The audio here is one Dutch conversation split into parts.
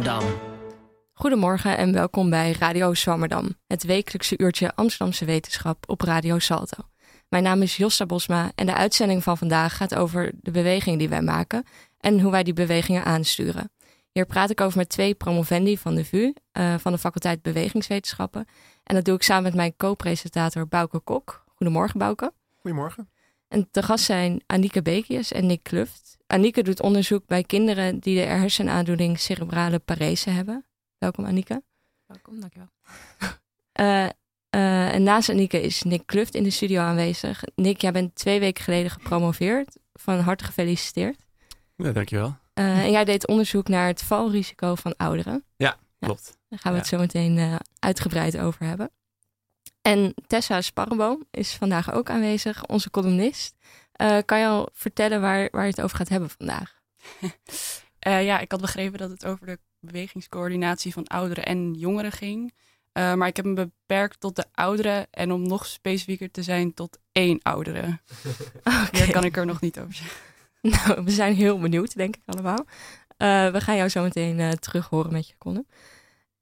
Swammerdam. Goedemorgen en welkom bij Radio Swammerdam, het wekelijkse uurtje Amsterdamse wetenschap op Radio Salto. Mijn naam is Josta Bosma en de uitzending van vandaag gaat over de beweging die wij maken en hoe wij die bewegingen aansturen. Hier praat ik over met twee promovendi van de VU, uh, van de faculteit Bewegingswetenschappen. En dat doe ik samen met mijn co-presentator Bouke Kok. Goedemorgen Bouke. Goedemorgen. En te gast zijn Anike Bekius en Nick Kluft. Anike doet onderzoek bij kinderen die de hersenaandoening cerebrale parese hebben. Welkom Anike. Welkom, dankjewel. Uh, uh, en naast Anike is Nick Kluft in de studio aanwezig. Nick, jij bent twee weken geleden gepromoveerd. Van harte gefeliciteerd. Ja, dankjewel. Uh, en jij deed onderzoek naar het valrisico van ouderen. Ja, klopt. Ja, daar gaan we het zo meteen uitgebreid over hebben. En Tessa Sparrenboom is vandaag ook aanwezig, onze columnist. Uh, kan je al vertellen waar, waar je het over gaat hebben vandaag? uh, ja, ik had begrepen dat het over de bewegingscoördinatie van ouderen en jongeren ging. Uh, maar ik heb me beperkt tot de ouderen en om nog specifieker te zijn tot één oudere. Okay. Meer kan ik er nog niet over zeggen. Nou, we zijn heel benieuwd, denk ik allemaal. we gaan jou zo meteen terug horen met je column.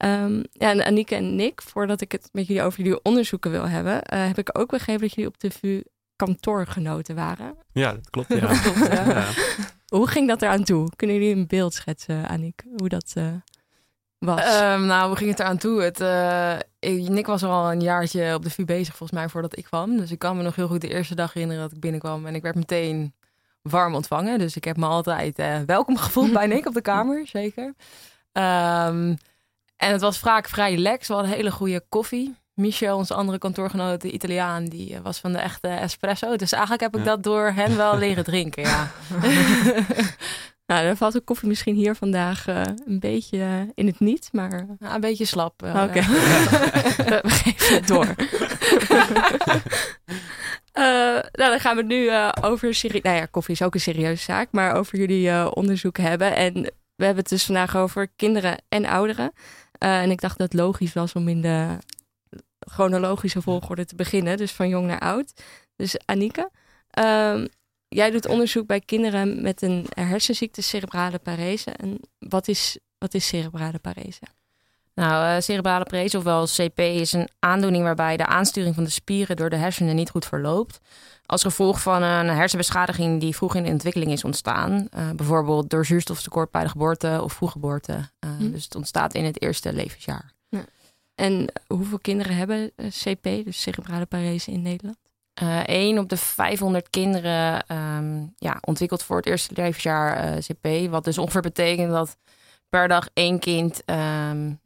Um, ja, en Anike en Nick, voordat ik het met jullie over jullie onderzoeken wil hebben, uh, heb ik ook begrepen dat jullie op de VU kantoorgenoten waren. Ja, dat klopt. Ja. dat klopt ja. Hoe ging dat eraan toe? Kunnen jullie een beeld schetsen, Annick, hoe dat uh, was? Um, nou, hoe ging het eraan toe? Het, uh, Nick was al een jaartje op de VU bezig, volgens mij, voordat ik kwam. Dus ik kan me nog heel goed de eerste dag herinneren dat ik binnenkwam. En ik werd meteen warm ontvangen. Dus ik heb me altijd welkom gevoeld bij Nick op de kamer, zeker. Um, en het was vaak vrij relaxed. We hadden hele goede koffie. Michel, onze andere kantoorgenoot, de Italiaan, die eh, was van de echte espresso. Dus eigenlijk heb ik dat door hen wel leren drinken, ja. nou, dan valt de koffie misschien hier vandaag uh, een beetje in het niet, maar... Een beetje slap. Oké, okay. we geven het door. Uh, nou, dan gaan we het nu uh, over... Nou ja, koffie is ook een serieuze zaak, maar over jullie onderzoek hebben. En we hebben het dus vandaag over kinderen en ouderen. Uh, en ik dacht dat het logisch was om in de chronologische volgorde te beginnen. Dus van jong naar oud. Dus Anike, uh, jij doet onderzoek bij kinderen met een hersenziekte, cerebrale parese. En wat is, wat is cerebrale parese? Nou, uh, cerebrale parese, ofwel CP, is een aandoening waarbij de aansturing van de spieren door de hersenen niet goed verloopt. Als gevolg van een hersenbeschadiging die vroeg in de ontwikkeling is ontstaan. Uh, bijvoorbeeld door zuurstoftekort bij de geboorte of vroeggeboorte. Uh, hm. Dus het ontstaat in het eerste levensjaar. Ja. En hoeveel kinderen hebben CP, dus cerebrale parese, in Nederland? Eén op de 500 kinderen um, ja, ontwikkelt voor het eerste levensjaar CP. Wat dus ongeveer betekent dat per dag één kind um,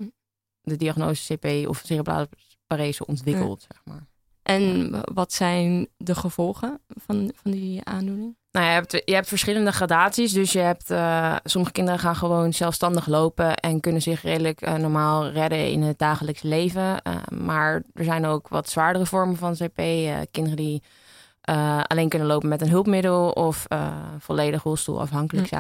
de diagnose CP of cerebrale parese ontwikkelt. Ja. Zeg maar. En wat zijn de gevolgen van, van die aandoening? Nou, je hebt, je hebt verschillende gradaties. Dus je hebt, uh, sommige kinderen gaan gewoon zelfstandig lopen en kunnen zich redelijk uh, normaal redden in het dagelijks leven. Uh, maar er zijn ook wat zwaardere vormen van CP. kinderen die alleen kunnen lopen met een hulpmiddel of volledig rolstoelafhankelijk hm.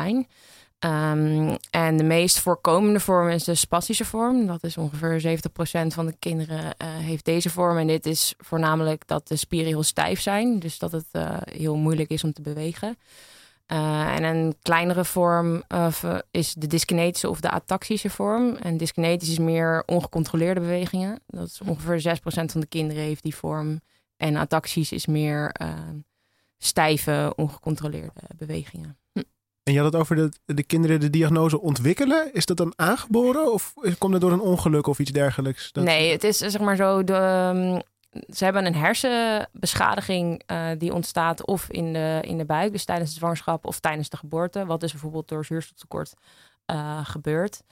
Um, en de meest voorkomende vorm is de spastische vorm. Dat is ongeveer 70% van de kinderen uh, heeft deze vorm. En dit is voornamelijk dat de spieren heel stijf zijn. Dus dat het uh, heel moeilijk is om te bewegen. Uh, en een kleinere vorm is de dyskinetische of de ataxische vorm. En dyskinetisch is meer ongecontroleerde bewegingen. Dat is ongeveer 6% van de kinderen heeft die vorm. En ataxisch is meer stijve, ongecontroleerde bewegingen. En je had het over de, de kinderen de diagnose ontwikkelen. Is dat dan aangeboren of komt dat door een ongeluk of iets dergelijks? Dat... Nee, het is zeg maar zo. De, ehm, ze hebben een hersenbeschadiging uh, die ontstaat of in de, in de buik, dus tijdens de zwangerschap of tijdens de geboorte. Wat dus bijvoorbeeld door zuurstoftekort uh, gebeurt.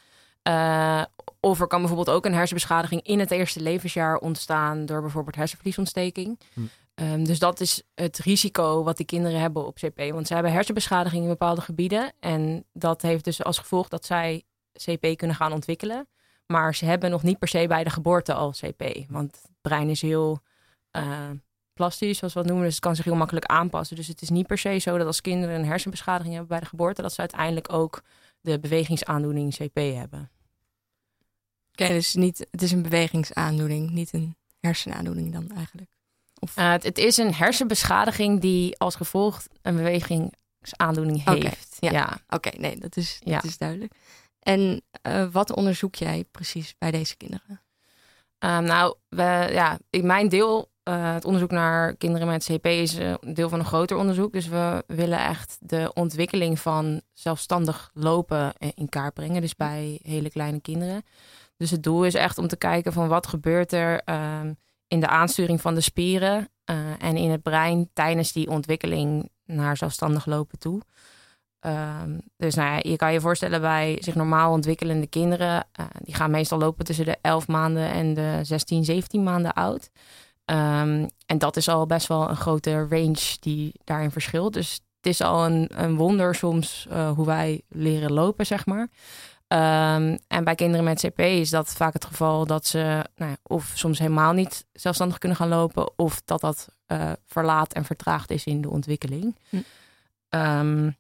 Uh, of er kan bijvoorbeeld ook een hersenbeschadiging in het eerste levensjaar ontstaan door bijvoorbeeld hersenvliesontsteking. Hm. Um, dus dat is het risico wat die kinderen hebben op CP. Want ze hebben hersenbeschadiging in bepaalde gebieden. En dat heeft dus als gevolg dat zij CP kunnen gaan ontwikkelen. Maar ze hebben nog niet per se bij de geboorte al CP. Want het brein is heel uh, plastisch, zoals we dat noemen. Dus het kan zich heel makkelijk aanpassen. Dus het is niet per se zo dat als kinderen een hersenbeschadiging hebben bij de geboorte, dat ze uiteindelijk ook de bewegingsaandoening CP hebben. Oké, dus niet, het is een bewegingsaandoening, niet een hersenaandoening dan eigenlijk. Of? Uh, het, het, is een hersenbeschadiging die als gevolg een bewegingsaandoening heeft. Okay, ja, ja. oké, nee, dat is, dat is duidelijk. En uh, wat onderzoek jij precies bij deze kinderen? Um, nou, we, ja, in mijn deel, uh, het onderzoek naar kinderen met CP is een deel van een groter onderzoek. Dus we willen echt de ontwikkeling van zelfstandig lopen in kaart brengen. Dus bij hele kleine kinderen. Dus het doel is echt om te kijken van wat gebeurt er um, in de aansturing van de spieren uh, en in het brein tijdens die ontwikkeling naar zelfstandig lopen toe. Um, dus nou ja, je kan je voorstellen bij zich normaal ontwikkelende kinderen, uh, die gaan meestal lopen tussen de 11 maanden en de 16, 17 maanden oud. Um, en dat is al best wel een grote range die daarin verschilt. Dus het is al een, een wonder soms uh, hoe wij leren lopen, zeg maar. Um, en bij kinderen met CP is dat vaak het geval dat ze nou ja, of soms helemaal niet zelfstandig kunnen gaan lopen, of dat dat uh, verlaat en vertraagd is in de ontwikkeling. Hm. Um,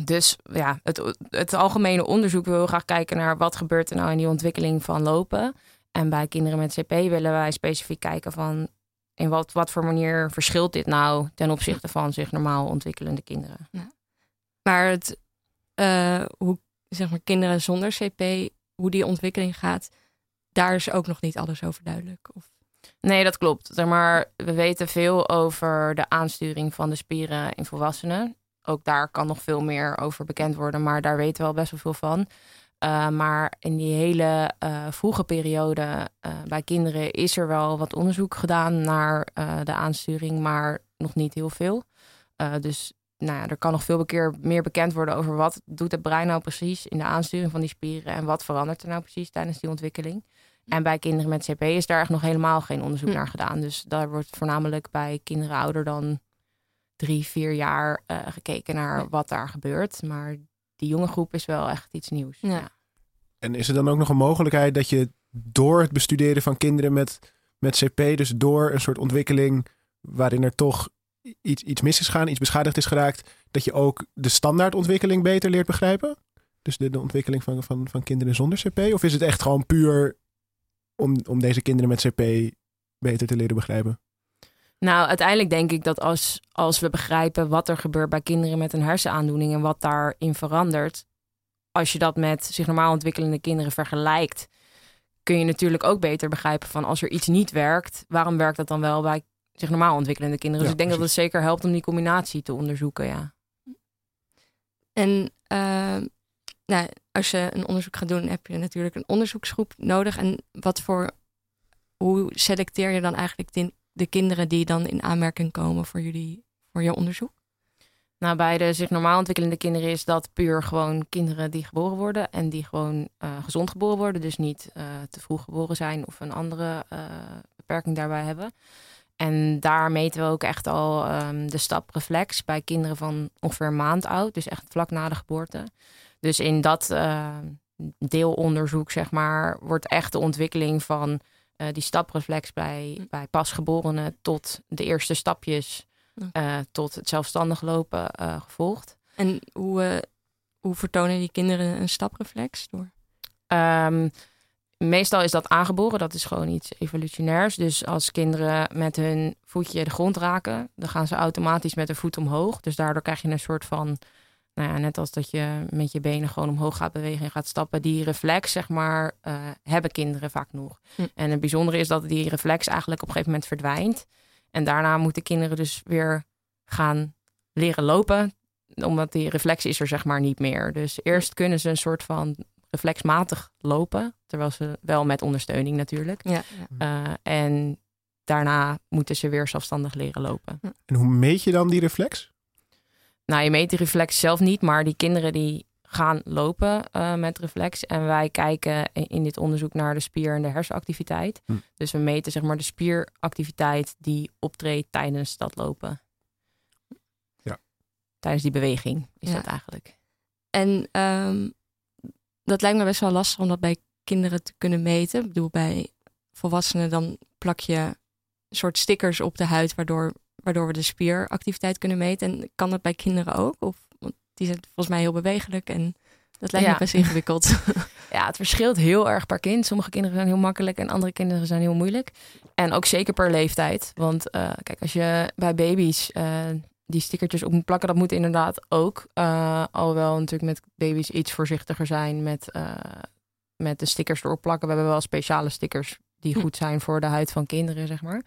dus ja, het, het algemene onderzoek wil graag kijken naar wat gebeurt er nou in die ontwikkeling van lopen. En bij kinderen met CP willen wij specifiek kijken van in wat, wat voor manier verschilt dit nou ten opzichte van zich normaal ontwikkelende kinderen. Ja. Maar het, uh, hoe zeg maar kinderen zonder CP, hoe die ontwikkeling gaat, daar is ook nog niet alles over duidelijk. Of... Nee, dat klopt. Maar we weten veel over de aansturing van de spieren in volwassenen. Ook daar kan nog veel meer over bekend worden, maar daar weten we al best wel veel van. Uh, maar in die hele uh, vroege periode uh, bij kinderen is er wel wat onderzoek gedaan naar de aansturing, maar nog niet heel veel. dus nou ja, er kan nog veel keer meer bekend worden over wat doet het brein nou precies in de aansturing van die spieren en wat verandert er nou precies tijdens die ontwikkeling. En bij kinderen met CP is daar echt nog helemaal geen onderzoek hm. naar gedaan. Dus daar wordt voornamelijk bij kinderen ouder dan drie, vier jaar uh, gekeken naar wat daar gebeurt. Maar die jonge groep is wel echt iets nieuws. Ja. En is er dan ook nog een mogelijkheid dat je door het bestuderen van kinderen met, met CP, dus door een soort ontwikkeling waarin er toch iets, iets mis is gegaan, iets beschadigd is geraakt, dat je ook de standaardontwikkeling beter leert begrijpen? Dus de, de ontwikkeling van, van, van kinderen zonder CP? Of is het echt gewoon puur om, om deze kinderen met CP beter te leren begrijpen? Nou, uiteindelijk denk ik dat als, als we begrijpen wat er gebeurt bij kinderen met een hersenaandoening en wat daarin verandert, als je dat met zich normaal ontwikkelende kinderen vergelijkt, kun je natuurlijk ook beter begrijpen van als er iets niet werkt, waarom werkt dat dan wel bij zich normaal ontwikkelende kinderen? dus ik denk dat het zeker helpt om die combinatie te onderzoeken, ja. En uh, nou, als je een onderzoek gaat doen, heb je natuurlijk een onderzoeksgroep nodig. En wat voor, hoe selecteer je dan eigenlijk de, de kinderen die dan in aanmerking komen voor jullie, voor je onderzoek? Nou, bij de zich normaal ontwikkelende kinderen is dat puur gewoon kinderen die geboren worden en die gewoon uh, gezond geboren worden. Dus niet uh, te vroeg geboren zijn of een andere uh, beperking daarbij hebben. En daar meten we ook echt al um, de stapreflex bij kinderen van ongeveer een maand oud. Dus echt vlak na de geboorte. Dus in dat deelonderzoek, zeg maar, wordt echt de ontwikkeling van die stapreflex bij, hm. bij pasgeborenen tot de eerste stapjes uh, tot het zelfstandig lopen uh, gevolgd. En hoe, hoe vertonen die kinderen een stapreflex door? Um, meestal is dat aangeboren, dat is gewoon iets evolutionairs. Dus als kinderen met hun voetje de grond raken, dan gaan ze automatisch met de voet omhoog. Dus daardoor krijg je een soort van, nou ja, net als dat je met je benen gewoon omhoog gaat bewegen en gaat stappen. Die reflex, zeg maar, hebben kinderen vaak nog. Hm. En het bijzondere is dat die reflex eigenlijk op een gegeven moment verdwijnt. En daarna moeten kinderen dus weer gaan leren lopen, omdat die reflex is er zeg maar niet meer. Dus eerst kunnen ze een soort van reflexmatig lopen, terwijl ze wel met ondersteuning natuurlijk. Ja. Uh, en daarna moeten ze weer zelfstandig leren lopen. En hoe meet je dan die reflex? Nou, je meet die reflex zelf niet, maar die kinderen die gaan lopen uh, met reflex. En wij kijken in dit onderzoek naar de spier- en de hersenactiviteit. Hm. Dus we meten zeg maar de spieractiviteit die optreedt tijdens dat lopen. Ja. Tijdens die beweging is ja. dat eigenlijk. En um, dat lijkt me best wel lastig om dat bij kinderen te kunnen meten. Ik bedoel, bij volwassenen dan plak je een soort stickers op de huid, waardoor, waardoor we de spieractiviteit kunnen meten. En kan dat bij kinderen ook? Of die zijn volgens mij heel bewegelijk en dat lijkt me best ingewikkeld. Ja, het verschilt heel erg per kind. Sommige kinderen zijn heel makkelijk en andere kinderen zijn heel moeilijk. En ook zeker per leeftijd. Want uh, kijk, als je bij baby's uh, die stickertjes op moet plakken. Dat moet inderdaad ook. Uh, alhoewel natuurlijk met baby's iets voorzichtiger zijn met, uh, met de stickers erop plakken. We hebben wel speciale stickers die hm. goed zijn voor de huid van kinderen, zeg maar.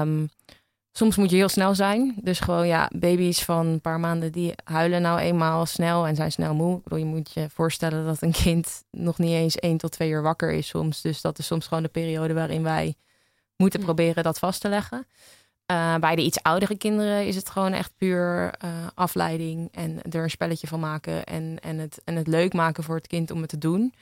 Um, soms moet je heel snel zijn. Dus gewoon ja, baby's van een paar maanden die huilen nou eenmaal snel en zijn snel moe. Ik bedoel, je moet je voorstellen dat een kind nog niet eens één tot twee uur wakker is soms. Dus dat is soms gewoon de periode waarin wij moeten proberen dat vast te leggen. Uh, bij de iets oudere kinderen is het gewoon echt puur uh, afleiding en er een spelletje van maken en, en, het, en het leuk maken voor het kind om het te doen.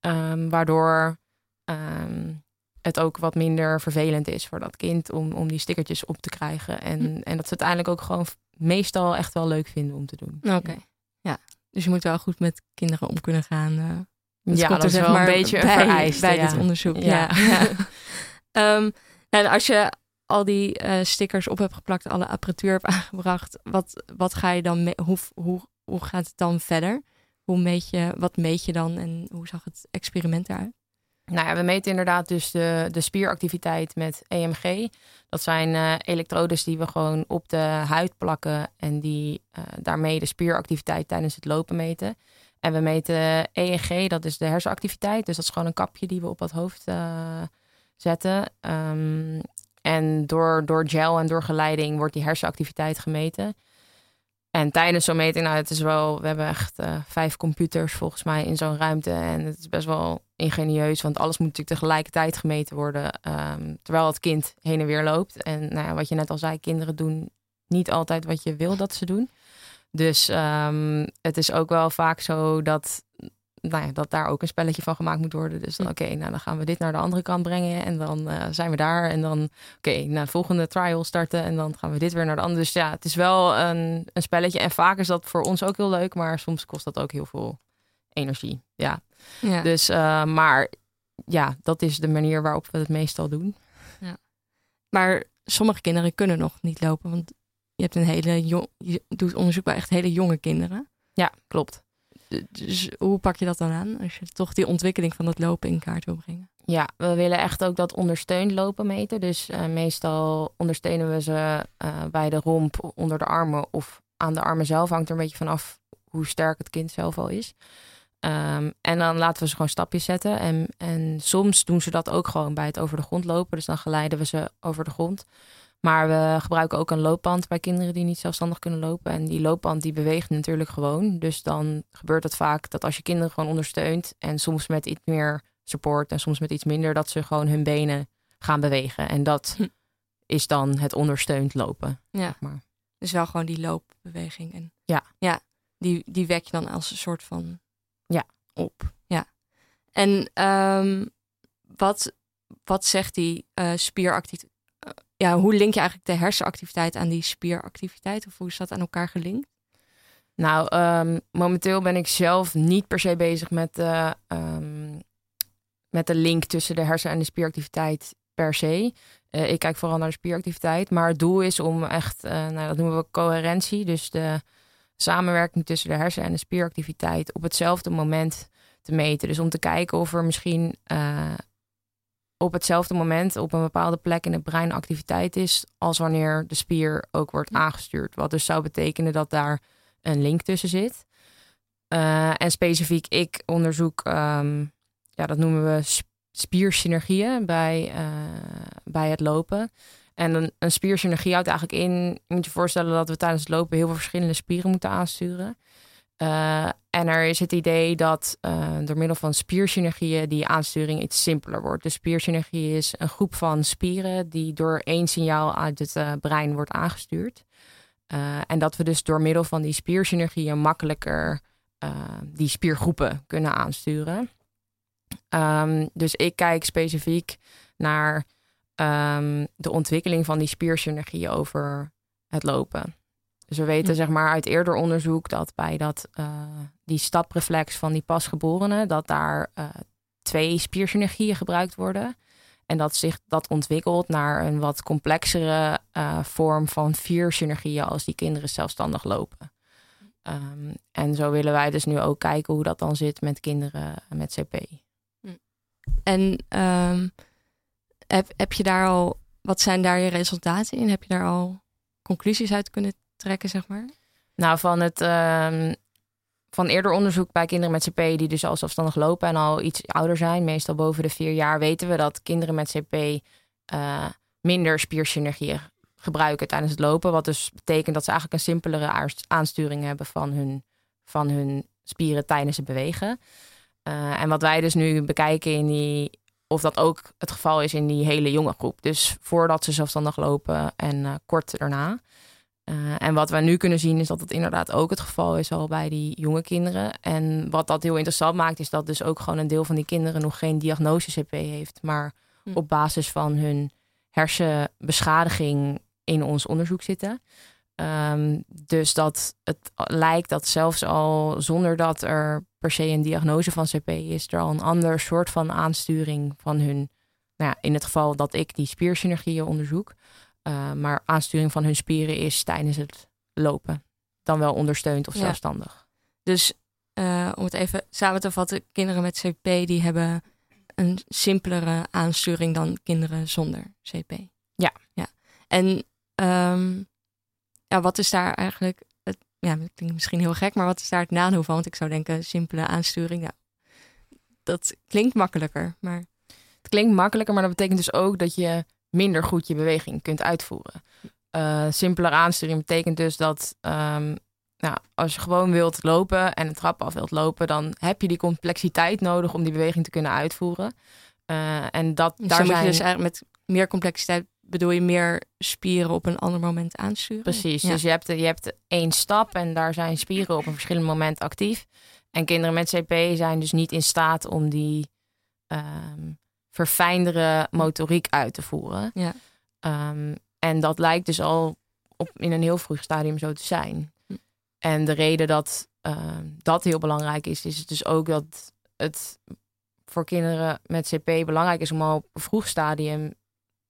Um, waardoor um, het ook wat minder vervelend is voor dat kind om, om die stickertjes op te krijgen. En, hm. en dat ze uiteindelijk ook gewoon meestal echt wel leuk vinden om te doen. Oké, ja. Dus je moet wel goed met kinderen om kunnen gaan. Uh, ja, dat is wel een beetje bij, bij dit onderzoek. Ja. ja. um, en als je al die uh, stickers op hebt geplakt, alle apparatuur hebt aangebracht, wat, wat ga je dan mee, hoe, hoe, hoe gaat het dan verder? Hoe meet je, wat meet je dan en hoe zag het experiment eruit? Nou ja, we meten inderdaad dus de, de spieractiviteit met EMG. Dat zijn uh, elektrodes die we gewoon op de huid plakken en die uh, daarmee de spieractiviteit tijdens het lopen meten. En we meten EEG, dat is de hersenactiviteit. Dus dat is gewoon een kapje die we op het hoofd zetten. Um, en door, door gel en door geleiding wordt die hersenactiviteit gemeten. En tijdens zo'n meting, nou, het is wel, we hebben echt uh, vijf computers volgens mij in zo'n ruimte. En het is best wel ingenieus, want alles moet natuurlijk tegelijkertijd gemeten worden. Um, terwijl het kind heen en weer loopt. En nou ja, wat je net al zei, kinderen doen niet altijd wat je wil dat ze doen. Dus um, het is ook wel vaak zo dat nou ja, dat daar ook een spelletje van gemaakt moet worden. Dus dan, oké, nou dan gaan we dit naar de andere kant brengen. En dan uh, zijn we daar. En dan, oké, okay, naar de volgende trial starten. En dan gaan we dit weer naar de andere. Dus ja, het is wel een, een spelletje. En vaak is dat voor ons ook heel leuk. Maar soms kost dat ook heel veel energie. Ja. ja. Dus, uh, maar ja, dat is de manier waarop we het meestal doen. Ja. Maar sommige kinderen kunnen nog niet lopen. Want je hebt een hele jong, je doet onderzoek bij echt hele jonge kinderen. Ja, klopt dus hoe pak je dat dan aan als je toch die ontwikkeling van dat lopen in kaart wil brengen? Ja, we willen echt ook dat ondersteund lopen meten. Dus uh, meestal ondersteunen we ze uh, bij de romp, onder de armen of aan de armen zelf. Hangt er een beetje vanaf hoe sterk het kind zelf al is. Um, en dan laten we ze gewoon stapjes zetten. En, en soms doen ze dat ook gewoon bij het over de grond lopen. Dus dan geleiden we ze over de grond. Maar we gebruiken ook een loopband bij kinderen die niet zelfstandig kunnen lopen. En die loopband die beweegt natuurlijk gewoon. Dus dan gebeurt het vaak dat als je kinderen gewoon ondersteunt en soms met iets meer support en soms met iets minder, dat ze gewoon hun benen gaan bewegen. En dat hm. is dan het ondersteund lopen. Ja. maar. Dus wel gewoon die loopbeweging. En ja. Ja, die, die wek je dan als een soort van ja. op. Ja. En um, wat, wat zegt die uh, spieractiviteit? Ja, hoe link je eigenlijk de hersenactiviteit aan die spieractiviteit? Of hoe is dat aan elkaar gelinkt? Nou, um, momenteel ben ik zelf niet per se bezig met um, met de link tussen de hersen en de spieractiviteit per se. Uh, ik kijk vooral naar de spieractiviteit. Maar het doel is om echt, uh, nou, dat noemen we coherentie. Dus de samenwerking tussen de hersen en de spieractiviteit op hetzelfde moment te meten. Dus om te kijken of er misschien uh, op hetzelfde moment op een bepaalde plek in het brein activiteit is als wanneer de spier ook wordt aangestuurd. Wat dus zou betekenen dat daar een link tussen zit. Uh, en specifiek ik onderzoek, um, ja, dat noemen we spiersynergieën bij, uh, bij het lopen. En een, een spiersynergie houdt eigenlijk in, je moet je voorstellen dat we tijdens het lopen heel veel verschillende spieren moeten aansturen. Uh, en er is het idee dat uh, door middel van spiersynergieën die aansturing iets simpeler wordt. Dus spiersynergie is een groep van spieren die door één signaal uit het uh, brein wordt aangestuurd. en dat we dus door middel van die spiersynergieën makkelijker die spiergroepen kunnen aansturen. Um, dus ik kijk specifiek naar um, de ontwikkeling van die spiersynergieën over het lopen. Dus we weten zeg maar uit eerder onderzoek dat bij dat, uh, die stapreflex van die pasgeborenen, dat daar uh, twee spiersynergieën gebruikt worden. En dat zich dat ontwikkelt naar een wat complexere uh, vorm van vier synergieën als die kinderen zelfstandig lopen. Um, en zo willen wij dus nu ook kijken hoe dat dan zit met kinderen met CP. En um, heb, heb je daar al, wat zijn daar je resultaten in? Heb je daar al conclusies uit kunnen trekken, zeg maar? Nou, van het ehm, van eerder onderzoek bij kinderen met CP die dus al zelfstandig lopen en al iets ouder zijn, meestal boven de vier jaar, weten we dat kinderen met CP eh, minder spiersynergie gebruiken tijdens het lopen. Wat dus betekent dat ze eigenlijk een simpelere aansturing hebben van hun, van hun spieren tijdens het bewegen. Uh, en wat wij dus nu bekijken in die, of dat ook het geval is in die hele jonge groep. Dus voordat ze zelfstandig lopen en uh, kort daarna. Uh, en wat we nu kunnen zien is dat het inderdaad ook het geval is al bij die jonge kinderen. En wat dat heel interessant maakt is dat dus ook gewoon een deel van die kinderen nog geen diagnose CP heeft. Maar hm. op basis van hun hersenbeschadiging in ons onderzoek zitten. Um, dus dat het lijkt dat zelfs al zonder dat er per se een diagnose van CP is, er al een ander soort van aansturing van hun, nou ja, in het geval dat ik die spiersynergieën onderzoek, uh, maar aansturing van hun spieren is tijdens het lopen. Dan wel ondersteund of zelfstandig. Dus uh, om het even samen te vatten, kinderen met CP die hebben een simpelere aansturing dan kinderen zonder CP. Ja. ja. En um, ja, wat is daar eigenlijk, het, ja, dat klinkt misschien heel gek, maar wat is daar het nadeel van? Want ik zou denken, simpele aansturing, ja, dat klinkt makkelijker, maar... Het klinkt makkelijker, maar dat betekent dus ook dat je minder goed je beweging kunt uitvoeren. Uh, simpeler aansturing betekent dus dat um, nou, als je gewoon wilt lopen en een trap af wilt lopen, dan heb je die complexiteit nodig om die beweging te kunnen uitvoeren. Uh, en dat, dus daar zijn... je dus eigenlijk met meer complexiteit bedoel je meer spieren op een ander moment aansturen? Precies, dus je hebt, je hebt één stap en daar zijn spieren op een verschillend moment actief. En kinderen met CP zijn dus niet in staat om die um, verfijndere motoriek uit te voeren. Ja. Um, en dat lijkt dus al op, in een heel vroeg stadium zo te zijn. Hm. En de reden dat uh, dat heel belangrijk is, is dus ook dat het voor kinderen met CP belangrijk is om al op een vroeg stadium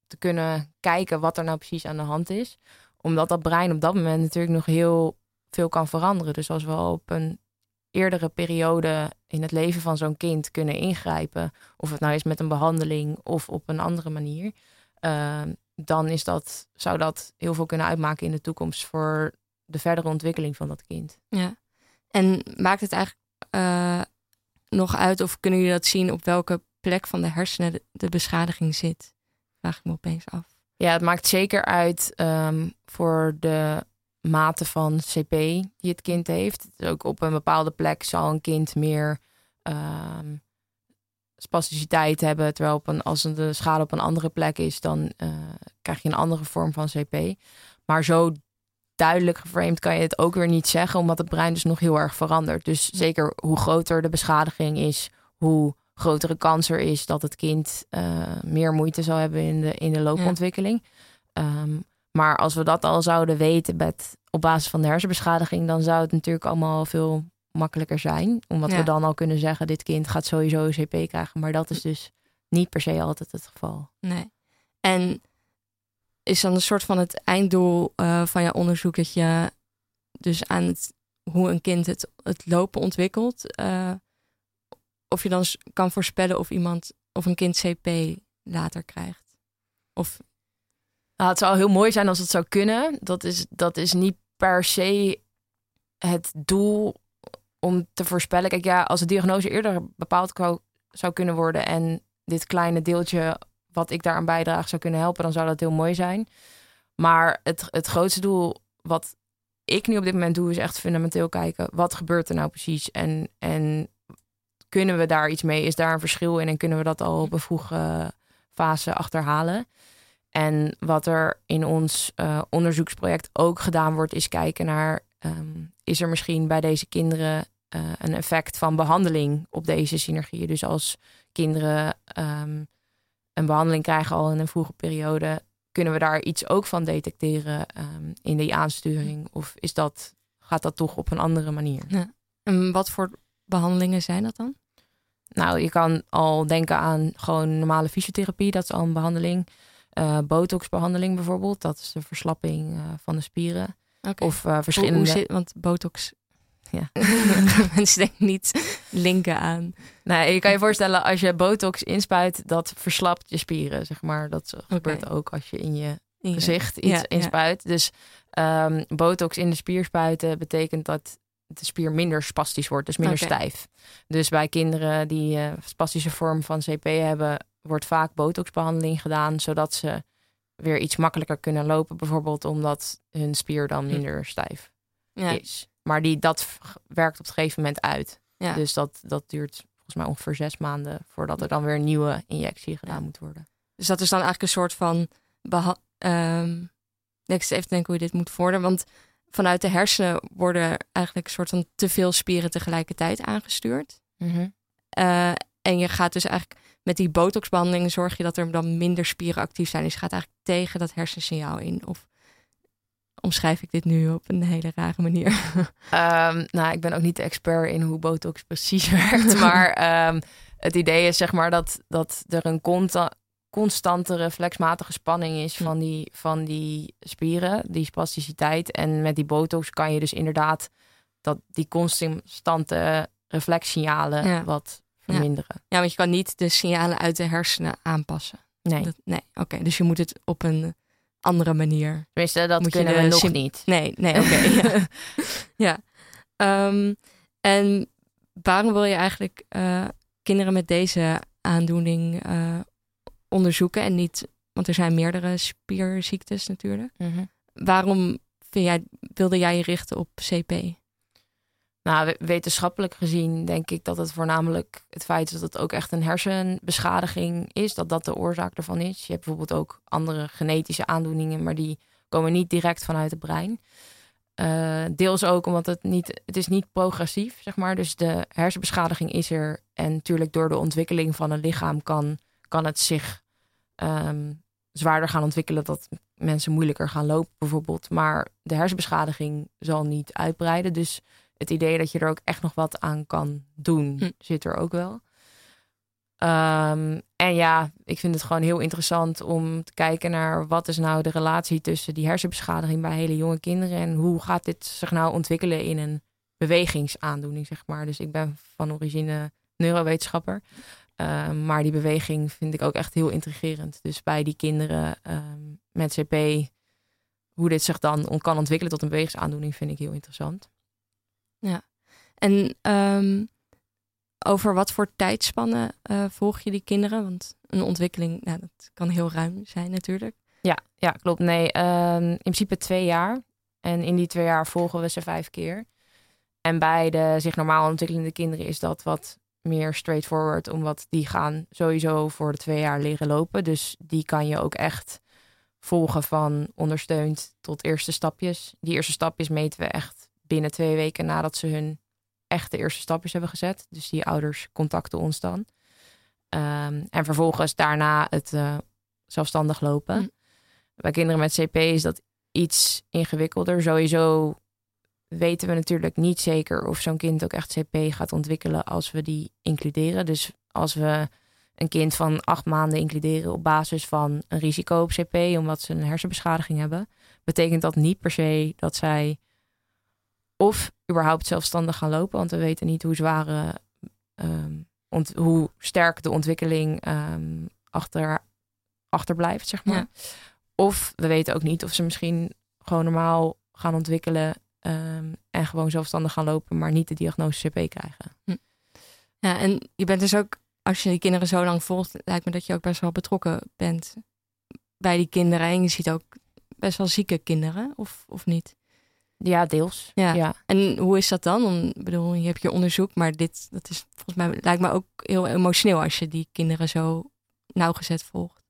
te kunnen kijken wat er nou precies aan de hand is. Omdat dat brein op dat moment natuurlijk nog heel veel kan veranderen. Dus als we op een eerdere periode in het leven van zo'n kind kunnen ingrijpen, of het nou is met een behandeling of op een andere manier, uh, dan is dat, zou dat heel veel kunnen uitmaken in de toekomst voor de verdere ontwikkeling van dat kind. Ja, en maakt het eigenlijk uh, nog uit of kunnen jullie dat zien op welke plek van de hersenen de, beschadiging zit? Vraag ik me opeens af. Ja, het maakt zeker uit um, voor de mate van CP die het kind heeft. Dus ook op een bepaalde plek zal een kind meer um, spasticiteit hebben. Terwijl op een, als de schade op een andere plek is, dan uh, krijg je een andere vorm van CP. Maar zo duidelijk geframed kan je het ook weer niet zeggen, omdat het brein dus nog heel erg verandert. Dus zeker hoe groter de beschadiging is, hoe grotere kans er is dat het kind uh, meer moeite zal hebben in de, in de loopontwikkeling. Ja. Um, maar als we dat al zouden weten met, op basis van de hersenbeschadiging, dan zou het natuurlijk allemaal veel makkelijker zijn. Omdat we dan al kunnen zeggen, dit kind gaat sowieso een CP krijgen. Maar dat is dus niet per se altijd het geval. Nee. En is dan een soort van het einddoel uh, van je onderzoek dat je dus aan het, hoe een kind het, het lopen ontwikkelt, uh, of je dan kan voorspellen of iemand of een kind CP later krijgt? Of nou, het zou heel mooi zijn als het zou kunnen. Dat is, dat is niet per se het doel om te voorspellen. Kijk, ja, als de diagnose eerder bepaald zou kunnen worden en dit kleine deeltje wat ik daaraan bijdraag zou kunnen helpen, dan zou dat heel mooi zijn. Maar het, het grootste doel wat ik nu op dit moment doe, is echt fundamenteel kijken wat gebeurt er nou precies en, en kunnen we daar iets mee? Is daar een verschil in en kunnen we dat al op een vroege fase achterhalen? En wat er in ons uh, onderzoeksproject ook gedaan wordt, is kijken naar: um, is er misschien bij deze kinderen uh, een effect van behandeling op deze synergieën? Dus als kinderen um, een behandeling krijgen al in een vroege periode, kunnen we daar iets ook van detecteren um, in die aansturing? Of is dat, gaat dat toch op een andere manier? Ja. En wat voor behandelingen zijn dat dan? Nou, je kan al denken aan gewoon normale fysiotherapie, dat is al een behandeling. Uh, botoxbehandeling bijvoorbeeld, dat is de verslapping uh, van de spieren. Okay. Of uh, verschillende. Hoe, hoe zit, want botox. Ja. Mensen denken niet linken aan. Nee, je kan je voorstellen als je botox inspuit, dat verslapt je spieren, zeg maar. Dat gebeurt ook als je in je In je- gezicht iets Ja, ja. inspuit. Dus ehm, botox in de spier spuiten betekent dat de spier minder spastisch wordt, dus minder stijf. Dus bij kinderen die eh spastische vorm van CP hebben, wordt vaak botoxbehandeling gedaan, zodat ze weer iets makkelijker kunnen lopen, bijvoorbeeld omdat hun spier dan Hm. minder stijf Ja. is. Maar die, dat werkt op een gegeven moment uit. Ja. Dus dat, dat duurt volgens mij ongeveer zes maanden voordat er dan weer een nieuwe injectie gedaan Ja. moet worden. Dus dat is dan eigenlijk een soort van. ehm, ik even denken hoe je dit moet vorderen. Want vanuit de hersenen worden eigenlijk een soort van te veel spieren tegelijkertijd aangestuurd. Eh, en je gaat dus eigenlijk met die botoxbehandeling zorg je dat er dan minder spieren actief zijn. Dus je gaat eigenlijk tegen dat hersensignaal in. Of omschrijf ik dit nu op een hele rare manier? Ehm, nou, ik ben ook niet de expert in hoe botox precies werkt. maar ehm, het idee is zeg maar dat, dat er een constante reflexmatige spanning is van die, van die spieren, die spasticiteit. En met die botox kan je dus inderdaad dat die constante reflexsignalen Ja. wat. Verminderen. Ja, want je kan niet de signalen uit de hersenen aanpassen. Nee, Dat- nee, oké. Dus je moet het op een andere manier. tenminste, dat Moet je kunnen de we nog niet. Nee, nee, oké. ja. ja. Ehm, en waarom wil je eigenlijk eh, kinderen met deze aandoening eh, onderzoeken en niet, want er zijn meerdere spierziektes natuurlijk. Mhm. Waarom vind jij, wilde jij je richten op CP? Nou, we- wetenschappelijk gezien denk ik dat het voornamelijk het feit is dat het ook echt een hersenbeschadiging is, dat dat de oorzaak ervan is. Je hebt bijvoorbeeld ook andere genetische aandoeningen, maar die komen niet direct vanuit het brein. Eh, deels ook omdat het niet, het is niet progressief, zeg maar. Dus de hersenbeschadiging is er. En natuurlijk door de ontwikkeling van een lichaam kan, kan het zich ehm, zwaarder gaan ontwikkelen. Dat mensen moeilijker gaan lopen bijvoorbeeld. Maar de hersenbeschadiging zal niet uitbreiden. Dus het idee dat je er ook echt nog wat aan kan doen, Hm. zit er ook wel. Ehm, en ja, ik vind het gewoon heel interessant om te kijken naar wat is nou de relatie tussen die hersenbeschadiging bij hele jonge kinderen en hoe gaat dit zich nou ontwikkelen in een bewegingsaandoening, zeg maar. Dus ik ben van origine neurowetenschapper, Ehm, maar die beweging vind ik ook echt heel intrigerend. Dus bij die kinderen ehm, met CP, hoe dit zich dan kan ontwikkelen tot een bewegingsaandoening, vind ik heel interessant. En ehm, over wat voor tijdspannen eh, volg je die kinderen? Want een ontwikkeling, nou, dat kan heel ruim zijn natuurlijk. Ja, ja klopt. Nee, ehm, in principe twee jaar. En in die twee jaar volgen we ze vijf keer. En bij de zich normaal ontwikkelende kinderen is dat wat meer straightforward, omdat die gaan sowieso voor de twee jaar leren lopen. Dus die kan je ook echt volgen van ondersteund tot eerste stapjes. Die eerste stapjes meten we echt binnen twee weken nadat ze hun echte eerste stapjes hebben gezet. Dus die ouders contacten ons dan. Ehm, en vervolgens daarna het eh, zelfstandig lopen. Hm. Bij kinderen met CP is dat iets ingewikkelder. Sowieso weten we natuurlijk niet zeker of zo'n kind ook echt CP gaat ontwikkelen als we die includeren. Dus als we een kind van acht maanden includeren op basis van een risico op CP, omdat ze een hersenbeschadiging hebben, betekent dat niet per se dat zij of überhaupt zelfstandig gaan lopen, want we weten niet hoe zware, ehm, ont- hoe sterk de ontwikkeling ehm, achter, achterblijft, zeg maar. Ja. Of we weten ook niet of ze misschien gewoon normaal gaan ontwikkelen ehm, en gewoon zelfstandig gaan lopen, maar niet de diagnose CP krijgen. Ja, en je bent dus ook, als je die kinderen zo lang volgt, lijkt me dat je ook best wel betrokken bent bij die kinderen. En je ziet ook best wel zieke kinderen, of, of niet? Ja, deels. Ja. ja. En hoe is dat dan? Om, ik bedoel, je hebt je onderzoek, maar dit dat is volgens mij lijkt me ook heel emotioneel als je die kinderen zo nauwgezet volgt.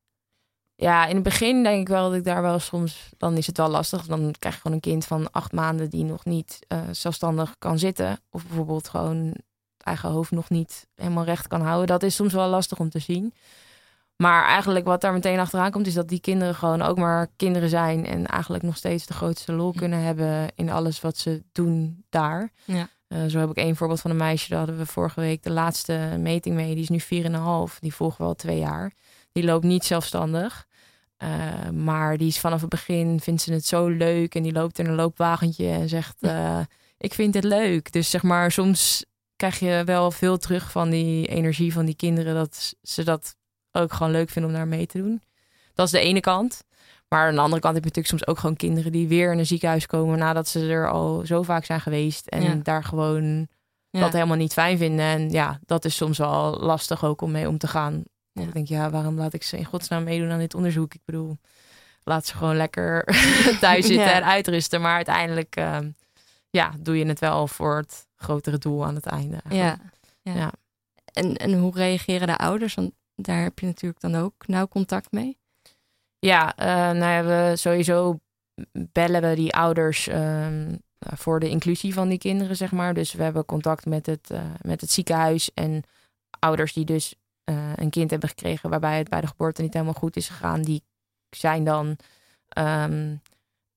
Ja, in het begin denk ik wel dat ik daar wel soms, dan is het wel lastig. Dan krijg je gewoon een kind van acht maanden die nog niet eh, zelfstandig kan zitten. Of bijvoorbeeld gewoon het eigen hoofd nog niet helemaal recht kan houden. Dat is soms wel lastig om te zien. Maar eigenlijk wat daar meteen achteraan komt, is dat die kinderen gewoon ook maar kinderen zijn. En eigenlijk nog steeds de grootste lol kunnen hebben in alles wat ze doen daar. Ja. Eh, zo heb ik één voorbeeld van een meisje, daar hadden we vorige week de laatste meting mee. Die is nu 4,5. Die volgen we al twee jaar. Die loopt niet zelfstandig. Uh, maar die is vanaf het begin, vindt ze het zo leuk. En die loopt in een loopwagentje en zegt, uh, ik vind het leuk. Dus zeg maar, soms krijg je wel veel terug van die energie van die kinderen. Dat ze dat ook gewoon leuk vinden om daar mee te doen. Dat is de ene kant. Maar aan de andere kant heb je natuurlijk soms ook gewoon kinderen die weer in een ziekenhuis komen nadat ze er al zo vaak zijn geweest. En Ja. daar gewoon Ja. dat helemaal niet fijn vinden. En ja, dat is soms wel lastig ook om mee om te gaan. Ja. Ik denk, ja, waarom laat ik ze in godsnaam meedoen aan dit onderzoek? Ik bedoel, laat ze gewoon lekker thuis zitten en uitrusten. Maar uiteindelijk, ehm, ja, doe je het wel voor het grotere doel aan het einde. Ja. ja. Ja. En, en hoe reageren de ouders? Want daar heb je natuurlijk dan ook nauw contact mee. Ja, eh, nou ja, we sowieso bellen we die ouders ehm, voor de inclusie van die kinderen, zeg maar. Dus we hebben contact met het, eh, met het ziekenhuis en ouders die dus eh, een kind hebben gekregen waarbij het bij de geboorte niet helemaal goed is gegaan, die zijn dan ehm,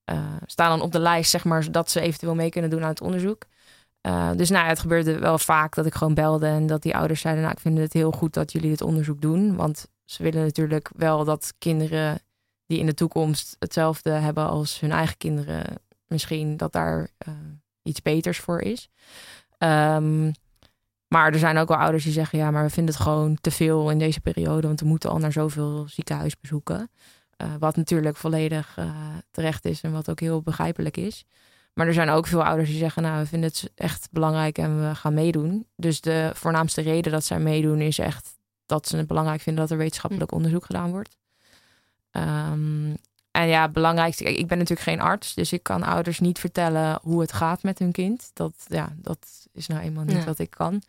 eh, staan dan op de lijst, zeg maar, zodat ze eventueel mee kunnen doen aan het onderzoek. Eh, dus nou, het gebeurde wel vaak dat ik gewoon belde en dat die ouders zeiden, nou, ik vind het heel goed dat jullie dit onderzoek doen, want ze willen natuurlijk wel dat kinderen die in de toekomst hetzelfde hebben als hun eigen kinderen, misschien dat daar eh, iets beters voor is. Ehm, maar er zijn ook wel ouders die zeggen, ja, maar we vinden het gewoon te veel in deze periode, want we moeten al naar zoveel ziekenhuisbezoeken. Eh, wat natuurlijk volledig terecht is en wat ook heel begrijpelijk is. Maar er zijn ook veel ouders die zeggen, nou, we vinden het echt belangrijk en we gaan meedoen. Dus de voornaamste reden dat zij meedoen is echt dat ze het belangrijk vinden dat er wetenschappelijk onderzoek gedaan wordt. Ehm, en ja, belangrijkste, ik ben natuurlijk geen arts, dus ik kan ouders niet vertellen hoe het gaat met hun kind. Dat, ja, dat is nou eenmaal niet Ja. wat ik kan.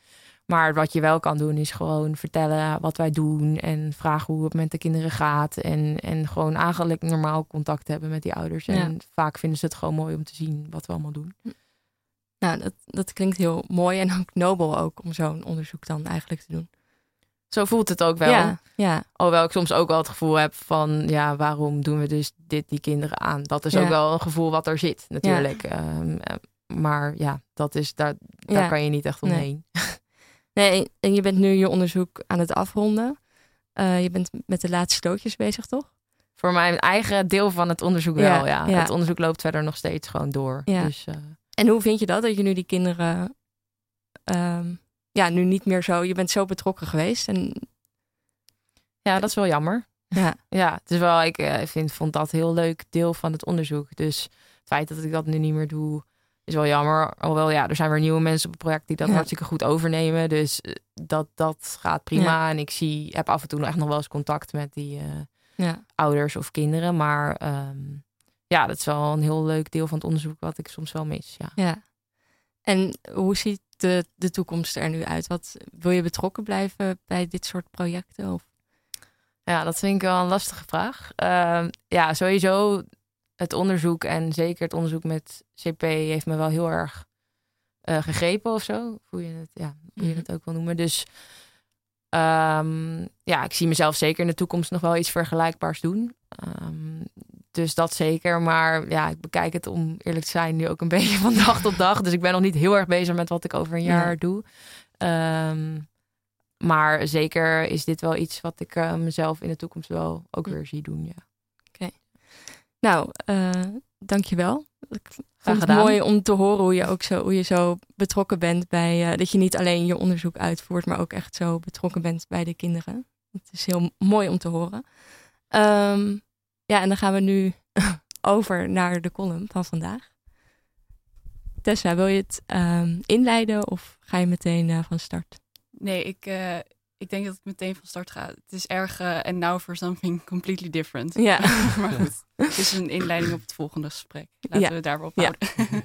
Maar wat je wel kan doen, is gewoon vertellen wat wij doen en vragen hoe het met de kinderen gaat. En, en gewoon eigenlijk normaal contact hebben met die ouders. En vaak vinden ze het gewoon mooi om te zien wat we allemaal doen. Nou, dat, dat klinkt heel mooi en ook nobel ook om zo'n onderzoek dan eigenlijk te doen. Zo voelt het ook wel. Ja, ja, Alhoewel ik soms ook wel het gevoel heb van, ja, waarom doen we dus dit die kinderen aan? Dat is ook wel een gevoel wat er zit, natuurlijk. Ehm, eh, maar ja, dat is, daar, daar kan je niet echt omheen. Nee, en je bent nu je onderzoek aan het afronden. Eh, je bent met de laatste loodjes bezig, toch? Voor mijn eigen deel van het onderzoek wel, Ja, ja. ja. Het onderzoek loopt verder nog steeds gewoon door. Ja. Dus, eh, En hoe vind je dat, dat je nu die kinderen... ehm, ja, nu niet meer zo... Je bent zo betrokken geweest. En ja, dat is wel jammer. ja, Ja, het is wel, ik eh, vind, vond dat een heel leuk deel van het onderzoek. Dus het feit dat ik dat nu niet meer doe, is wel jammer. Alhoewel, ja, er zijn weer nieuwe mensen op het project die dat Ja. hartstikke goed overnemen. Dus eh, dat, dat gaat prima. En ik zie, heb af en toe echt nog wel eens contact met die eh, ja, ouders of kinderen. Maar ehm, ja, dat is wel een heel leuk deel van het onderzoek wat ik soms wel mis. Ja. ja. En hoe ziet de, de toekomst er nu uit? Wat, wil je betrokken blijven bij dit soort projecten? Of? Ja, dat vind ik wel een lastige vraag. Ehm, ja, sowieso het onderzoek en zeker het onderzoek met CP heeft me wel heel erg eh, gegrepen of zo. Hoe je het, ja, hoe je Mhm. het ook wil noemen. Dus ehm, ja, ik zie mezelf zeker in de toekomst nog wel iets vergelijkbaars doen. Ehm, dus dat zeker. Maar ja, ik bekijk het om eerlijk te zijn nu ook een beetje van dag tot dag. Dus ik ben nog niet heel erg bezig met wat ik over een jaar Ja. doe. Ehm, maar zeker is dit wel iets wat ik eh, mezelf in de toekomst wel ook Hm. weer zie doen. Ja. Nou, eh dankjewel. Ik vond het gedaan. mooi om te horen hoe je ook zo, hoe je zo betrokken bent bij... eh, dat je niet alleen je onderzoek uitvoert, maar ook echt zo betrokken bent bij de kinderen. Het is heel mooi om te horen. Ehm, ja, en dan gaan we nu over naar de column van vandaag. Tessa, wil je het ehm, inleiden of ga je meteen eh, van start? Nee, ik, eh, ik denk dat ik meteen van start ga. Het is erg en uh, now for something completely different. Ja. maar goed, het is een inleiding op het volgende gesprek. Laten Ja. we het daarop Ja. houden.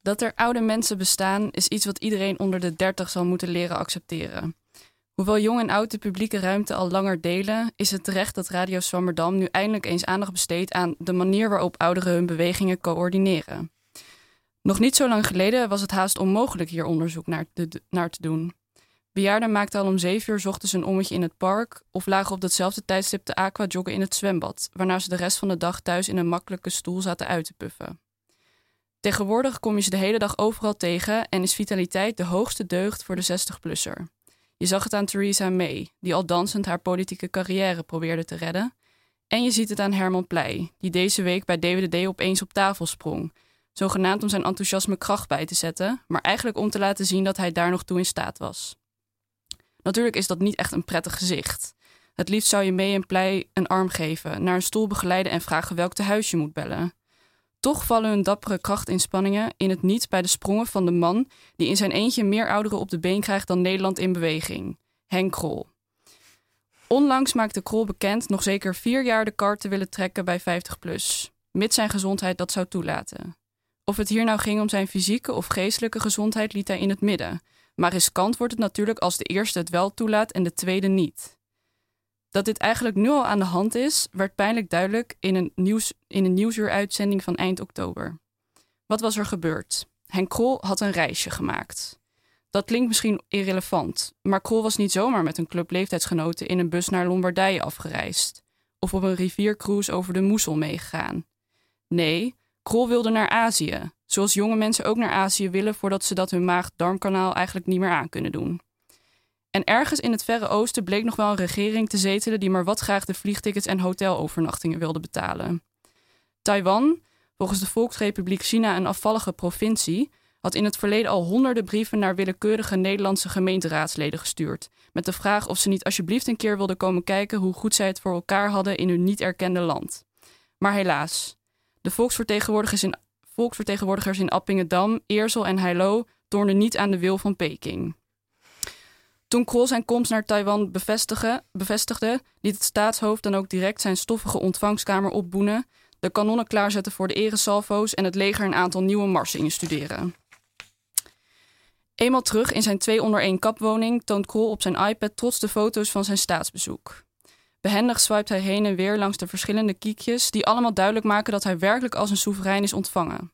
dat er oude mensen bestaan is iets wat iedereen onder de 30 zal moeten leren accepteren. Hoewel jong en oud de publieke ruimte al langer delen, is het terecht dat Radio Swammerdam nu eindelijk eens aandacht besteedt aan de manier waarop ouderen hun bewegingen coördineren. Nog niet zo lang geleden was het haast onmogelijk hier onderzoek naar te, doen. Bejaarden maakten al om zeven uur ochtends een ommetje in het park of lagen op datzelfde tijdstip te aqua joggen in het zwembad, waarna ze de rest van de dag thuis in een makkelijke stoel zaten uit te puffen. Tegenwoordig kom je ze de hele dag overal tegen en is vitaliteit de hoogste deugd voor de 60-plusser. Je zag het aan Theresa May, die al dansend haar politieke carrière probeerde te redden. En je ziet het aan Herman Pleij, die deze week bij DWDD opeens op tafel sprong, zogenaamd om zijn enthousiasme kracht bij te zetten, maar eigenlijk om te laten zien dat hij daar nog toe in staat was. Natuurlijk is dat niet echt een prettig gezicht. Het liefst zou je mee een plei een arm geven, naar een stoel begeleiden en vragen welk tehuis je moet bellen. Toch vallen hun dappere krachtinspanningen in het niet bij de sprongen van de man die in zijn eentje meer ouderen op de been krijgt dan Nederland in beweging, Henk Krol. Onlangs maakte Krol bekend nog zeker vier jaar de kar te willen trekken bij 50PLUS, mits zijn gezondheid dat zou toelaten. Of het hier nou ging om zijn fysieke of geestelijke gezondheid liet hij in het midden, maar riskant wordt het natuurlijk als de eerste het wel toelaat en de tweede niet. Dat dit eigenlijk nu al aan de hand is, werd pijnlijk duidelijk in een, nieuws, in een nieuwsuuruitzending van eind oktober. Wat was er gebeurd? Henk Krol had een reisje gemaakt. Dat klinkt misschien irrelevant, maar Krol was niet zomaar met een club leeftijdsgenoten in een bus naar Lombardije afgereisd of op een riviercruise over de Moesel meegegaan. Nee, Krol wilde naar Azië, zoals jonge mensen ook naar Azië willen voordat ze dat hun maag-darmkanaal eigenlijk niet meer aan kunnen doen. En ergens in het Verre Oosten bleek nog wel een regering te zetelen die maar wat graag de vliegtickets en hotelovernachtingen wilde betalen. Taiwan, volgens de Volksrepubliek China een afvallige provincie, had in het verleden al honderden brieven naar willekeurige Nederlandse gemeenteraadsleden gestuurd. Met de vraag of ze niet alsjeblieft een keer wilden komen kijken hoe goed zij het voor elkaar hadden in hun niet erkende land. Maar helaas, de volksvertegenwoordigers in, volksvertegenwoordigers in Appingedam, Eersel en Heilo toornden niet aan de wil van Peking. Toen Krol zijn komst naar Taiwan bevestigde, liet het staatshoofd dan ook direct zijn stoffige ontvangstkamer opboenen, de kanonnen klaarzetten voor de eresalvo's en het leger een aantal nieuwe marsen instuderen. Eenmaal terug in zijn twee onder één kapwoning toont Krol op zijn iPad trots de foto's van zijn staatsbezoek. Behendig swipt hij heen en weer langs de verschillende kiekjes die allemaal duidelijk maken dat hij werkelijk als een soeverein is ontvangen.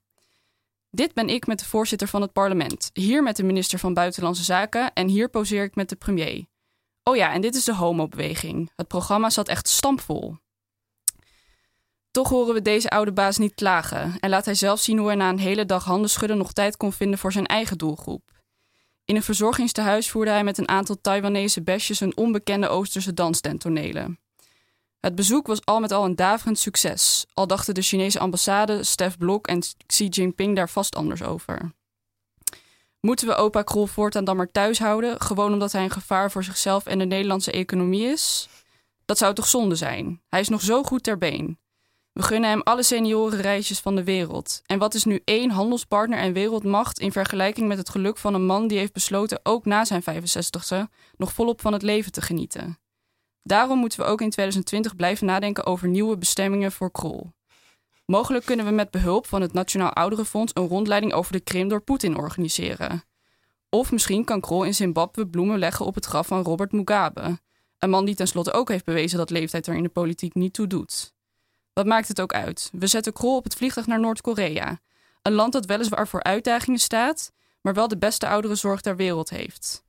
Dit ben ik met de voorzitter van het parlement, hier met de minister van Buitenlandse Zaken en hier poseer ik met de premier. Oh ja, en dit is de homobeweging. Het programma zat echt stampvol. Toch horen we deze oude baas niet klagen en laat hij zelf zien hoe hij na een hele dag handen schudden nog tijd kon vinden voor zijn eigen doelgroep. In een verzorgingstehuis voerde hij met een aantal Taiwanese besjes een onbekende Oosterse dans. Het bezoek was al met al een daverend succes, al dachten de Chinese ambassade, Stef Blok en Xi Jinping daar vast anders over. Moeten we opa Krol voortaan dan maar thuis houden, gewoon omdat hij een gevaar voor zichzelf en de Nederlandse economie is? Dat zou toch zonde zijn? Hij is nog zo goed ter been. We gunnen hem alle seniorenreisjes van de wereld. En wat is nu één handelspartner en wereldmacht in vergelijking met het geluk van een man die heeft besloten ook na zijn 65ste nog volop van het leven te genieten? Daarom moeten we ook in 2020 blijven nadenken over nieuwe bestemmingen voor Krol. Mogelijk kunnen we met behulp van het Nationaal Ouderenfonds een rondleiding over de Krim door Poetin organiseren. Of misschien kan Krol in Zimbabwe bloemen leggen op het graf van Robert Mugabe. Een man die tenslotte ook heeft bewezen dat leeftijd er in de politiek niet toe doet. Wat maakt het ook uit? We zetten Krol op het vliegtuig naar Noord-Korea. Een land dat weliswaar voor uitdagingen staat, maar wel de beste ouderenzorg ter wereld heeft.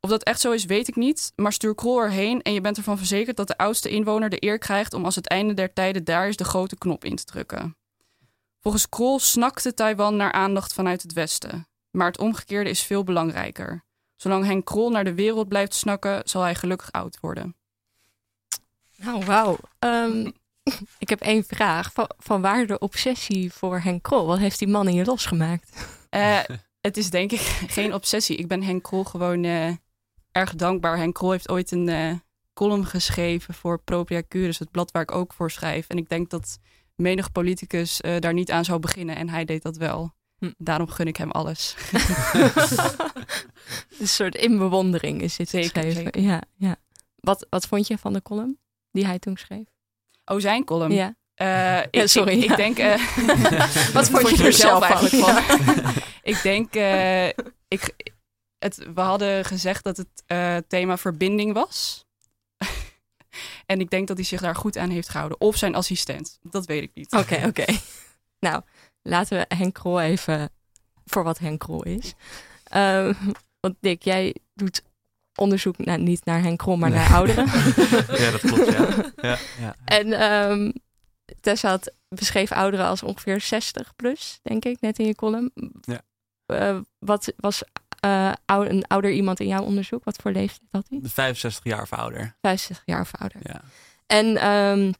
Of dat echt zo is, weet ik niet. Maar stuur Krol erheen en je bent ervan verzekerd dat de oudste inwoner de eer krijgt om als het einde der tijden daar is de grote knop in te drukken. Volgens Krol snakte Taiwan naar aandacht vanuit het Westen. Maar het omgekeerde is veel belangrijker. Zolang Henk Krol naar de wereld blijft snakken, zal hij gelukkig oud worden. Nou, wauw. Um, ik heb één vraag. Van, van, waar de obsessie voor Henk Krol? Wat heeft die man in je losgemaakt? Uh, het is denk ik geen obsessie. Ik ben Henk Krol gewoon uh, erg dankbaar. Henk Krol heeft ooit een uh, column geschreven voor Propria Curis, het blad waar ik ook voor schrijf. En ik denk dat menig politicus daar niet aan zou beginnen. En hij deed dat wel. Hm. Daarom gun ik hem alles. een soort inbewondering is dit zeker, zeker. Ja, ja. Wat, wat vond je van de column die hij toen schreef? Zijn column? Ja. Uh, ik, ja, sorry. Ik, ja. ik denk. Uh, wat vond je er zelf eigenlijk van? ik denk. Uh, ik, het, we hadden gezegd dat het thema verbinding was. en ik denk dat hij zich daar goed aan heeft gehouden. Of zijn assistent. Dat weet ik niet. Oké, oké. Okay. Nou, laten we Henk Krol even voor wat Henk Krol is. Uh, want Dick, jij doet onderzoek nou, niet naar Henk maar nee. naar ouderen. ja, dat klopt, ja. ja, ja. En um, Tessa had beschreef ouderen als ongeveer 60 plus, denk ik, net in je column. Ja. Uh, wat was uh, een ouder iemand in jouw onderzoek? Wat voor leeftijd had hij? 65 jaar of ouder. 65 jaar of ouder. Ja. En um,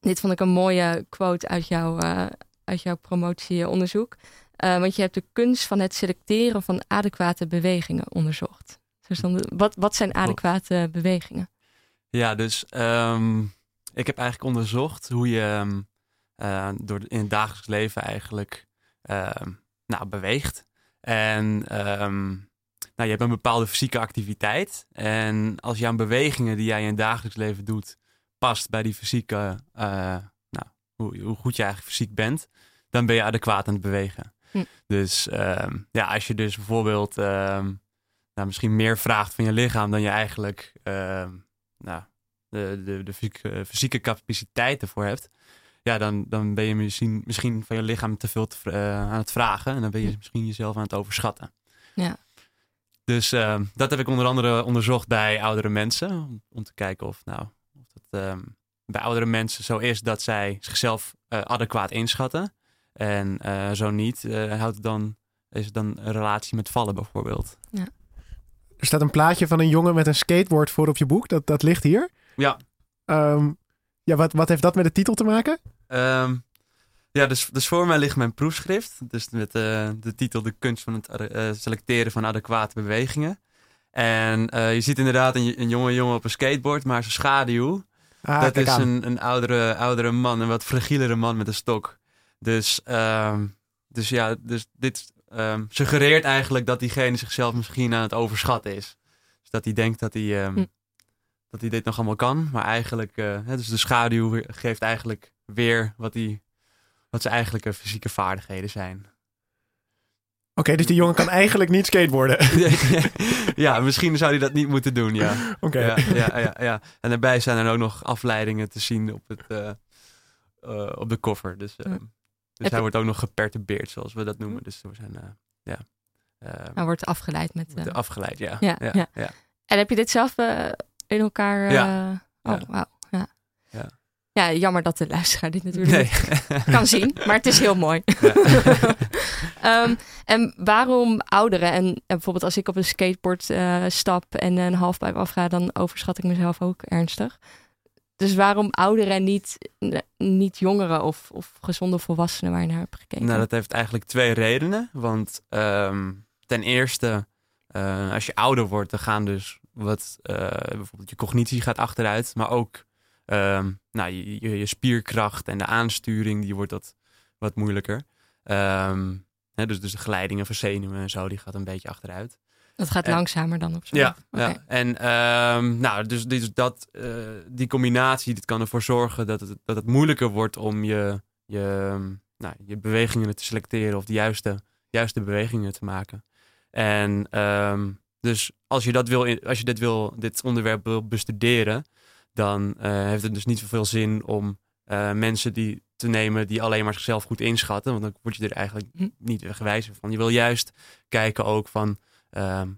dit vond ik een mooie quote uit, jou, uh, uit jouw promotieonderzoek. want je hebt de kunst van het selecteren van adequate bewegingen onderzocht. Dus dan, wat, wat zijn adequate bewegingen? Ja, dus ehm, ik heb eigenlijk onderzocht hoe je ehm, eh, door, in het dagelijks leven eigenlijk ehm, nou, beweegt. En nou, je hebt een bepaalde fysieke activiteit. En als jouw bewegingen die jij in het dagelijks leven doet, past bij die fysieke, eh, nou, hoe, hoe goed je eigenlijk fysiek bent, dan ben je adequaat aan het bewegen. Hm. Dus ja, als je dus bijvoorbeeld nou, misschien meer vraagt van je lichaam dan je eigenlijk ehm, nou, de, de, de fysieke, fysieke capaciteit ervoor hebt, ja, dan, dan ben je misschien, misschien van je lichaam te veel te, eh, aan het vragen. En dan ben je misschien jezelf aan het overschatten. Ja. Dus ehm, dat heb ik onder andere onderzocht bij oudere mensen. Om, om te kijken of, nou, of het ehm, bij oudere mensen zo is dat zij zichzelf eh, adequaat inschatten. En eh, zo niet, eh, houdt het dan, is het dan een relatie met vallen bijvoorbeeld. Er staat een plaatje van een jongen met een skateboard voor op je boek. Dat, dat ligt hier. Ja, Ehm, ja, wat, wat heeft dat met de titel te maken? Ehm, ja, dus, dus voor mij ligt mijn proefschrift. Dus met eh, de titel De kunst van het eh, selecteren van adequate bewegingen. En eh, je ziet inderdaad een, een jonge jongen op een skateboard, maar zijn schaduw, Ah, dat is aan. een, een oudere, oudere man, een wat fragielere man met een stok. Dus, ehm, dus ja, dus dit ehm, suggereert eigenlijk dat diegene zichzelf misschien aan het overschatten is. Dus dat hij denkt dat hij, ehm, Hm. dat hij dit nog allemaal kan, maar eigenlijk, eh, hè, dus de schaduw geeft eigenlijk weer wat, hij, wat zijn eigenlijke fysieke vaardigheden zijn. Oké, dus die jongen kan eigenlijk niet skateboarden. ja, misschien zou hij dat niet moeten doen, ja. Oké. Ja, ja, ja, ja. En daarbij zijn er ook nog afleidingen te zien op, het, eh, eh, op de koffer. Dus, eh, Ja. Dus hij wordt ook nog geperturbeerd, zoals we dat noemen. Dus we zijn, eh, ja, eh, Hij wordt afgeleid met... eh, afgeleid, ja. ja, ja. En heb je dit zelf in elkaar... Ja. oh, Ja. wauw. Ja. Ja. ja, jammer dat de luisteraar dit natuurlijk Nee. kan zien. Maar het is heel mooi. Ja. Ehm, en waarom ouderen? En, en bijvoorbeeld als ik op een skateboard stap en een halfpipe afga, dan overschat ik mezelf ook ernstig. Dus waarom ouderen en niet, niet jongeren of, of gezonde volwassenen waar je naar hebt gekeken? Nou, dat heeft eigenlijk twee redenen. Want ehm, ten eerste, eh, als je ouder wordt, dan gaan dus wat, eh, bijvoorbeeld je cognitie gaat achteruit, maar ook ehm, nou, je, je, spierkracht en de aansturing, die wordt dat wat moeilijker. Ehm, hè, dus, dus de geleidingen van zenuwen en zo, die gaat een beetje achteruit. Dat gaat en- langzamer dan op zo. Ja, en ehm, nou, dus, dus dat, eh, die combinatie dit kan ervoor zorgen dat het, dat het moeilijker wordt om je, je, nou, je bewegingen te selecteren of de juiste, juiste bewegingen te maken. En ehm, dus als je, dat wil, als je dit, wil, dit onderwerp wil bestuderen, dan eh, heeft het dus niet zoveel zin om eh, mensen die te nemen die alleen maar zichzelf goed inschatten. Want dan word je er eigenlijk Hm. niet wegwijzer van. Je wil juist kijken ook van ehm,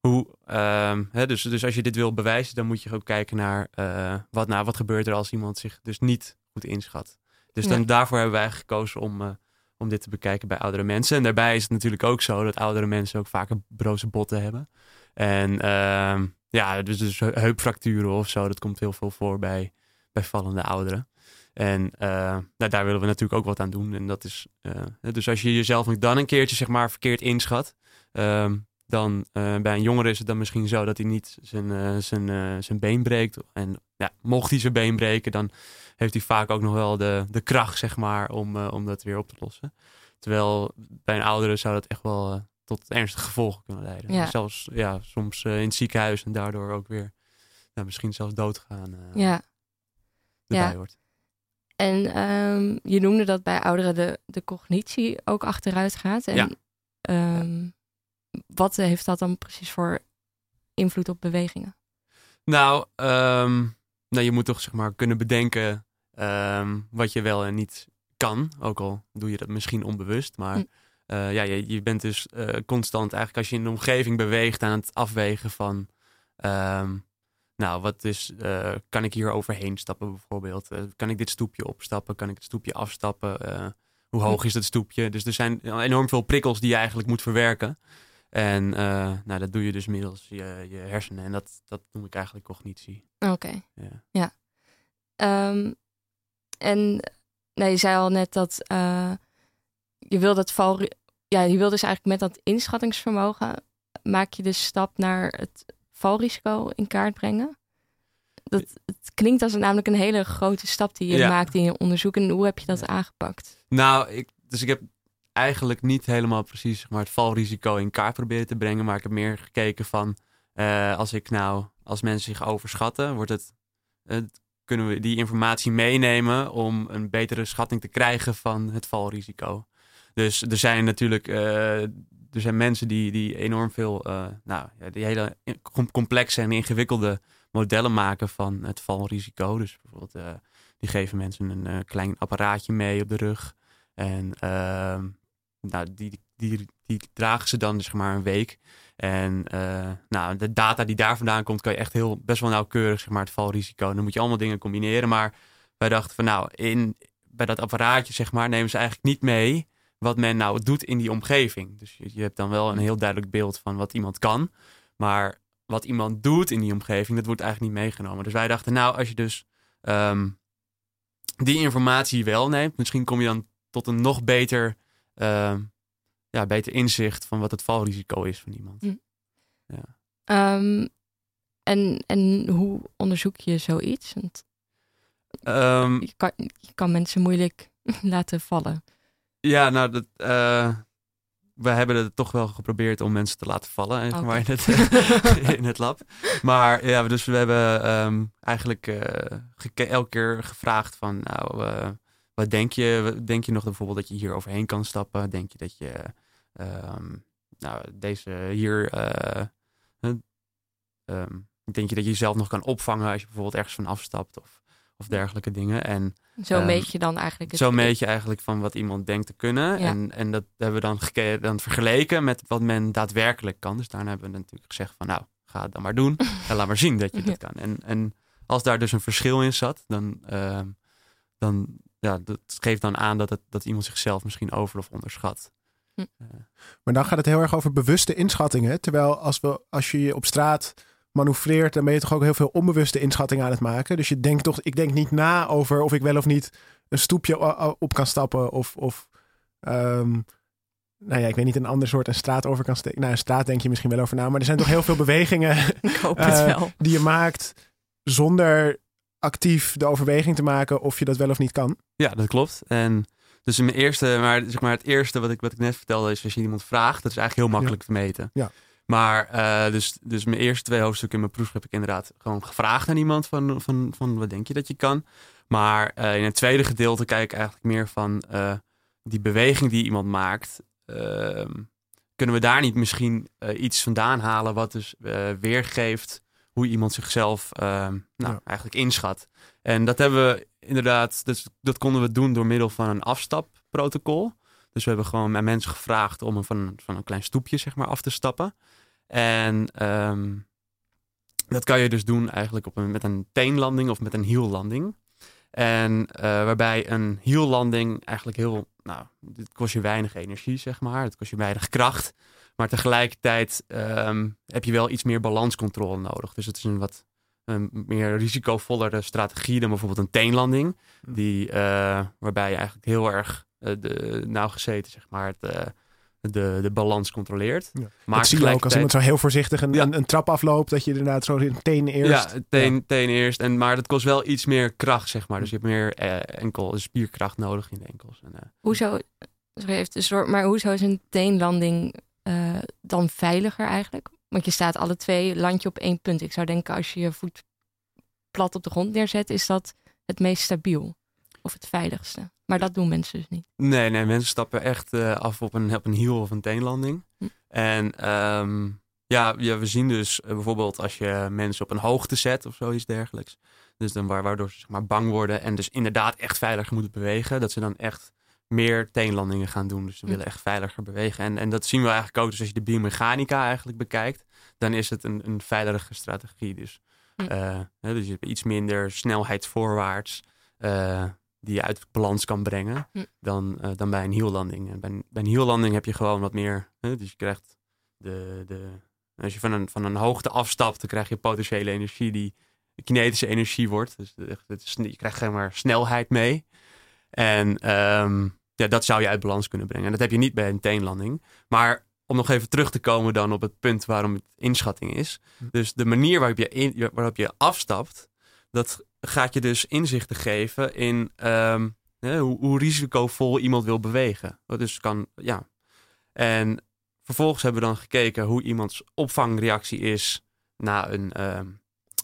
hoe, ehm, hè, dus, dus als je dit wil bewijzen, dan moet je ook kijken naar eh, wat, nou, wat gebeurt er als iemand zich dus niet goed inschat. Dus dan, Ja. daarvoor hebben wij gekozen om, eh, om dit te bekijken bij oudere mensen. En daarbij is het natuurlijk ook zo dat oudere mensen ook vaker broze botten hebben. En ehm, ja, dus, dus heupfracturen of zo, dat komt heel veel voor bij, bij vallende ouderen. En eh, nou, daar willen we natuurlijk ook wat aan doen. En dat is, dus als je jezelf dan een keertje zeg maar verkeerd inschat, dan eh, bij een jongere is het dan misschien zo dat hij niet zijn, eh, zijn, eh, zijn been breekt. En ja, mocht hij zijn been breken, dan heeft hij vaak ook nog wel de, de kracht, zeg maar, om, om dat weer op te lossen. Terwijl bij een oudere zou dat echt wel tot ernstige gevolgen kunnen leiden. Ja. Zelfs ja, soms in het ziekenhuis en daardoor ook weer nou, misschien zelfs doodgaan Ja. erbij Ja. wordt. En ehm, je noemde dat bij ouderen de, de cognitie ook achteruit gaat. En Ja. ehm, wat heeft dat dan precies voor invloed op bewegingen? Nou, ehm, nou, je moet toch zeg maar kunnen bedenken ehm, wat je wel en niet kan. Ook al doe je dat misschien onbewust. Maar Hm. eh, ja, je, je bent dus eh, constant eigenlijk als je in de omgeving beweegt aan het afwegen van... ehm, nou, wat is, eh, kan ik hier overheen stappen bijvoorbeeld? Eh, kan ik dit stoepje opstappen? Kan ik het stoepje afstappen? Eh, hoe hoog is dat stoepje? Dus er zijn enorm veel prikkels die je eigenlijk moet verwerken. En eh, nou, dat doe je dus middels je, je hersenen. En dat, dat noem ik eigenlijk cognitie. Oké. Ja. Ehm, en nou, je zei al net dat eh, je wil dat val, ja, je wil dus eigenlijk met dat inschattingsvermogen maak je de stap naar het valrisico in kaart brengen. dat, het klinkt als een, namelijk een hele grote stap die je Ja. maakt in je onderzoek. En hoe heb je dat aangepakt? Nou, ik, dus ik heb eigenlijk niet helemaal precies maar, het valrisico in kaart proberen te brengen. Maar ik heb meer gekeken van eh, als ik nou, als mensen zich overschatten, wordt het, eh, kunnen we die informatie meenemen om een betere schatting te krijgen van het valrisico. Dus er zijn natuurlijk eh, er zijn mensen die, die enorm veel, eh, nou, die hele com- complexe en ingewikkelde modellen maken van het valrisico. Dus bijvoorbeeld, die geven mensen een klein apparaatje mee op de rug. En ehm, nou, die, die, die dragen ze dan zeg maar een week. En eh, nou, de data die daar vandaan komt, kan je echt heel best wel nauwkeurig zeg maar, het valrisico. Dan moet je allemaal dingen combineren. Maar wij dachten van nou, in, bij dat apparaatje zeg maar, nemen ze eigenlijk niet mee wat men nou doet in die omgeving. Dus je, je hebt dan wel een heel duidelijk beeld van wat iemand kan. Maar wat iemand doet in die omgeving, dat wordt eigenlijk niet meegenomen. Dus wij dachten, nou, als je dus ehm, die informatie wel neemt, misschien kom je dan tot een nog beter, ehm, ja, beter inzicht van wat het valrisico is van iemand. Hm. Ehm, en, en hoe onderzoek je zoiets? Want Ehm, je, kan, je kan mensen moeilijk laten vallen. ja, nou, dat, eh, we hebben het toch wel geprobeerd om mensen te laten vallen Oké. maar, in, het, in het lab. Maar ja, dus we hebben eigenlijk eh, elke keer gevraagd van, nou, eh, wat denk je? Denk je nog bijvoorbeeld dat je hier overheen kan stappen? Denk je dat je, ehm, nou, deze hier, eh, huh, ehm, denk je dat je jezelf nog kan opvangen als je bijvoorbeeld ergens van afstapt of, of dergelijke dingen? En Zo Ehm, meet je dan eigenlijk het zo meet je eigenlijk van wat iemand denkt te kunnen. Ja. En, en dat hebben we dan, geke- dan vergeleken met wat men daadwerkelijk kan. Dus daarna hebben we natuurlijk gezegd van nou, ga het dan maar doen. En laat maar zien dat je Ja. dat kan. En, en als daar dus een verschil in zat, dan, dan ja, dat geeft dan aan dat, het, dat iemand zichzelf misschien over of onderschat. Hm. Maar dan gaat het heel erg over bewuste inschattingen. Terwijl als, we, als je je op straat manoeuvreert, dan ben je toch ook heel veel onbewuste inschattingen aan het maken. Dus je denkt toch, ik denk niet na over of ik wel of niet een stoepje o- o- op kan stappen. Of, of ehm, nou ja, ik weet niet, een ander soort een straat over kan steken. Nou, een straat denk je misschien wel over na. Maar er zijn toch heel veel bewegingen Ik hoop het eh, wel. die je maakt zonder actief de overweging te maken of je dat wel of niet kan. Ja, dat klopt. En dus mijn eerste, maar zeg maar het eerste wat ik, wat ik net vertelde is als je iemand vraagt, dat is eigenlijk heel makkelijk te meten. Ja. Maar eh, dus, dus mijn eerste twee hoofdstukken in mijn proef heb ik inderdaad gewoon gevraagd aan iemand van, van, van wat denk je dat je kan. Maar eh, in het tweede gedeelte kijk ik eigenlijk meer van eh, die beweging die iemand maakt. ehm, kunnen we daar niet misschien iets vandaan halen wat dus weergeeft hoe iemand zichzelf ehm, nou, Ja. eigenlijk inschat. En dat hebben we inderdaad, dus dat konden we doen door middel van een afstapprotocol. Dus we hebben gewoon aan mensen gevraagd om van, van een klein stoepje zeg maar, af te stappen. En ehm, dat kan je dus doen eigenlijk op een, met een teenlanding of met een hiellanding. En eh, waarbij een hiellanding eigenlijk heel, nou, het kost je weinig energie, zeg maar. Het kost je weinig kracht. Maar tegelijkertijd ehm, heb je wel iets meer balanscontrole nodig. Dus het is een wat een meer risicovollere strategie dan bijvoorbeeld een teenlanding. Die, eh, waarbij je eigenlijk heel erg eh, de, nauwgezeten, zeg maar, het, eh, de, de balans controleert. Ja. Maar dat zie je ook als iemand zo heel voorzichtig een, Ja. een, een trap afloopt, dat je inderdaad zo een teen eerst... Ja, teen, teen eerst. En, maar dat kost wel iets meer kracht, zeg maar. Dus je hebt meer eh, enkel spierkracht nodig in de enkels. En, eh, Hoezo, sorry, even tussendoor, maar hoezo is een teenlanding eh, dan veiliger eigenlijk? Want je staat alle twee, land je op één punt. Ik zou denken, als je je voet plat op de grond neerzet, is dat het meest stabiel. Of het veiligste. Maar dat doen mensen dus niet. Nee, nee, mensen stappen echt eh, af op een, op een hiel of een teenlanding. Hm. En ehm, ja, ja, we zien dus eh, bijvoorbeeld als je mensen op een hoogte zet of zoiets dergelijks. Dus dan wa- waardoor ze zeg maar, bang worden en dus inderdaad echt veiliger moeten bewegen. Dat ze dan echt meer teenlandingen gaan doen. Dus ze Hm. willen echt veiliger bewegen. En, en dat zien we eigenlijk ook. Dus als je de biomechanica eigenlijk bekijkt, dan is het een, een veilige strategie. Dus, Hm. eh, dus je hebt iets minder snelheidsvoorwaarts. eh die je uit balans kan brengen Hm. dan, eh, dan bij een hiellanding. En bij, een- bij een hiellanding heb je gewoon wat meer. Dus je krijgt de, de. Als je van een, van een hoogte afstapt, dan krijg je potentiële energie die kinetische energie wordt. Dus de- het is, je krijgt zeg maar snelheid mee. En ehm, ja, dat zou je uit balans kunnen brengen. En dat heb je niet bij een teenlanding. Maar om nog even terug te komen dan op het punt waarom het inschatting is. Hm. Dus de manier waarop je, in, waarop je afstapt, dat gaat je dus inzichten geven in ehm, hè, hoe, hoe risicovol iemand wil bewegen. Dus kan, ja. En vervolgens hebben we dan gekeken hoe iemands opvangreactie is na een, ehm,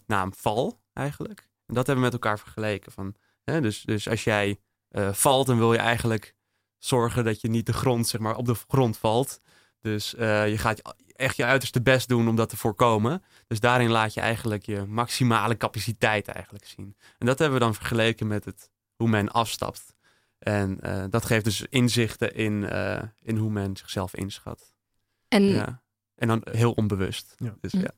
na een val eigenlijk. En dat hebben we met elkaar vergeleken. Van, hè, dus, dus als jij eh, valt, dan wil je eigenlijk zorgen dat je niet de grond, zeg maar, op de grond valt. Dus eh, je gaat echt je uiterste best doen om dat te voorkomen. Dus daarin laat je eigenlijk je maximale capaciteit eigenlijk zien. En dat hebben we dan vergeleken met het, hoe men afstapt. En eh, dat geeft dus inzichten in, uh, in hoe men zichzelf inschat. En, ja. en dan heel onbewust. Ja. Dus, Hm. ja.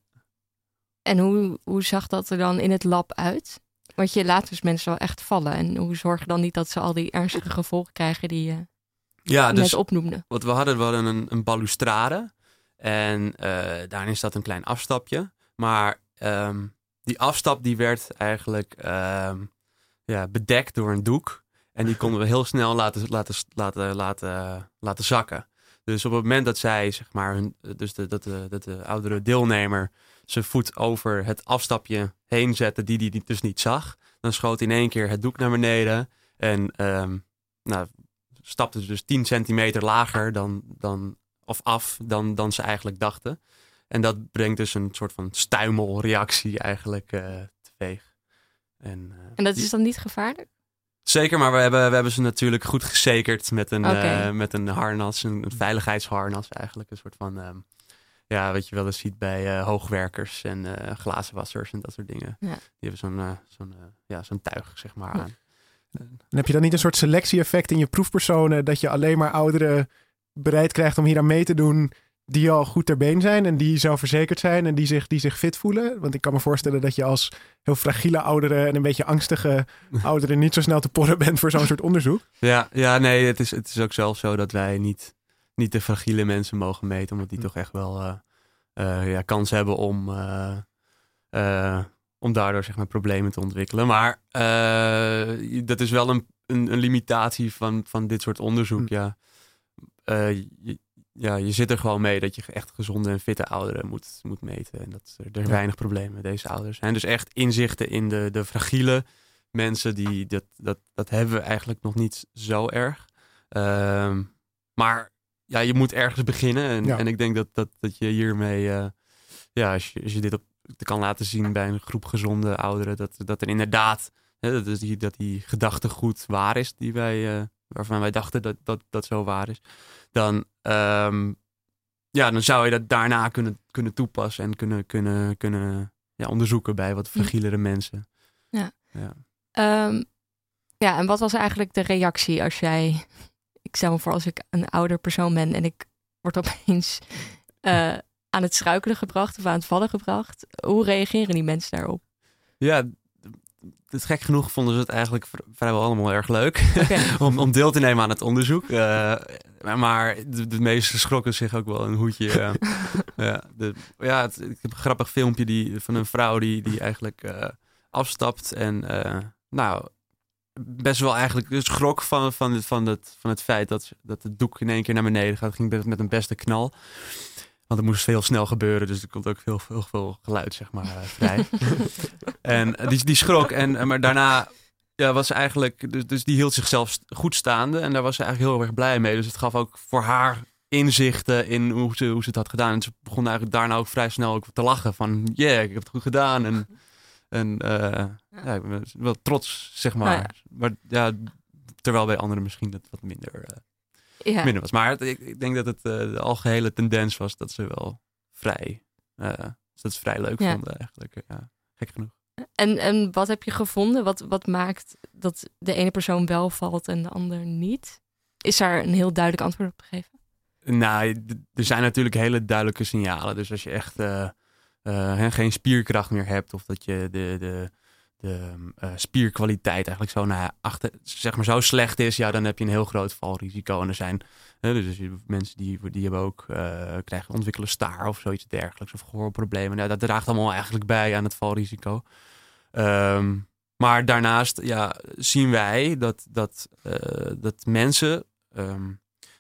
en hoe, hoe zag dat er dan in het lab uit? Want je laat dus mensen wel echt vallen. En hoe zorg je dan niet dat ze al die ernstige gevolgen krijgen die je ja, net dus opnoemde? wat we hadden, we hadden een, een balustrade. En eh, daarin staat een klein afstapje. Maar ehm, die afstap die werd eigenlijk ehm, ja, bedekt door een doek. En die konden we heel snel laten, laten, laten, laten, laten zakken. Dus op het moment dat zij, zeg maar, hun, dus de, dat, de, dat de oudere deelnemer zijn voet over het afstapje heen zette, die die dus niet zag, dan schoot in één keer het doek naar beneden. En ehm, nou, stapte ze dus 10 centimeter lager dan, dan, of af dan, dan ze eigenlijk dachten. En dat brengt dus een soort van stuimelreactie eigenlijk eh teweeg. En, eh, En dat is dan niet gevaarlijk? Zeker, maar we hebben, we hebben ze natuurlijk goed gezekerd met een, eh, met een harnas, een, een veiligheidsharnas eigenlijk. Een soort van, ehm, ja, wat je wel eens ziet bij hoogwerkers en eh, glazenwassers en dat soort dingen. Ja. Die hebben zo'n zo'n ja, zo'n tuig, zeg maar, aan. En heb je dan niet een soort selectie-effect in je proefpersonen dat je alleen maar ouderen bereid krijgt om hier aan mee te doen die al goed ter been zijn en die zelfverzekerd zijn en die zich, die zich fit voelen? Want ik kan me voorstellen dat je als heel fragiele ouderen en een beetje angstige ouderen niet zo snel te porren bent voor zo'n soort onderzoek. Ja, ja nee, het is, het is ook zelfs zo dat wij niet, niet de fragiele mensen mogen meten, omdat die Hm. toch echt wel eh, eh, ja, kans hebben om, eh, om daardoor zeg maar, problemen te ontwikkelen. Maar eh, dat is wel een, een, een limitatie van, van dit soort onderzoek. Hm. Ja. Eh, je, ja, je zit er gewoon mee dat je echt gezonde en fitte ouderen moet, moet meten. En dat er, er Ja. weinig problemen met deze ouders zijn. Dus echt inzichten in de, de fragiele mensen, die, dat, dat, dat hebben we eigenlijk nog niet zo erg. Ehm, maar ja, je moet ergens beginnen. En, Ja. en ik denk dat, dat, dat je hiermee, eh, ja, als je, als je dit op, kan laten zien bij een groep gezonde ouderen, dat, dat er inderdaad, hè, dat, is die, dat die gedachtegoed waar is, die wij, eh, waarvan wij dachten dat, dat dat zo waar is, dan, ehm, ja, dan zou je dat daarna kunnen, kunnen toepassen en kunnen, kunnen, kunnen ja, onderzoeken bij wat fragielere mensen. Ja. ja. Ehm, ja, en wat was eigenlijk de reactie als jij... Ik stel me voor als ik een ouder persoon ben en ik word opeens eh, aan het struikelen gebracht of aan het vallen gebracht. Hoe reageren die mensen daarop? Ja, het gek genoeg vonden ze het eigenlijk vri- vrijwel allemaal erg leuk om, om deel te nemen aan het onderzoek. Eh, maar de, de meesten schrokken zich ook wel een hoedje. eh. ja, de, ja het- ik heb een grappig filmpje die, van een vrouw die, die eigenlijk eh, afstapt en nou best wel eigenlijk schrok van, van, het, van, het, van het feit dat, dat het doek in één keer naar beneden gaat. Ging met een beste knal. Want het moest heel snel gebeuren, dus er komt ook heel, heel veel geluid, zeg maar, eh, vrij. en eh, die, die schrok. En, eh, maar daarna ja, was ze eigenlijk, dus, dus die hield zichzelf goed staande. En daar was ze eigenlijk heel erg blij mee. Dus het gaf ook voor haar inzichten in hoe ze, hoe ze het had gedaan. En ze begon eigenlijk daarna ook vrij snel ook te lachen. Van, yeah, ik heb het goed gedaan. En, en ja. ik ben wel trots, zeg maar. Nou ja. Maar ja, terwijl bij anderen misschien dat wat minder, Ja. minder was. Maar ik, ik denk dat het eh, de algehele tendens was dat ze wel vrij, eh, dat ze vrij leuk Ja. vonden eigenlijk. Ja, gek genoeg. En, en wat heb je gevonden? Wat, wat maakt dat de ene persoon wel valt en de ander niet? Is daar een heel duidelijk antwoord op gegeven? Nou, er zijn natuurlijk hele duidelijke signalen. Dus als je echt eh, geen spierkracht meer hebt, of dat je de, de, de eh, spierkwaliteit eigenlijk zo naar achter, zeg maar zo slecht is, ja, dan heb je een heel groot valrisico. En er zijn hè, dus mensen die, die hebben ook eh, krijgen ontwikkelen staar of zoiets dergelijks, of gehoorproblemen. Nou, dat draagt allemaal eigenlijk bij aan het valrisico. Ehm, maar daarnaast ja, zien wij dat, dat, eh, dat mensen ehm,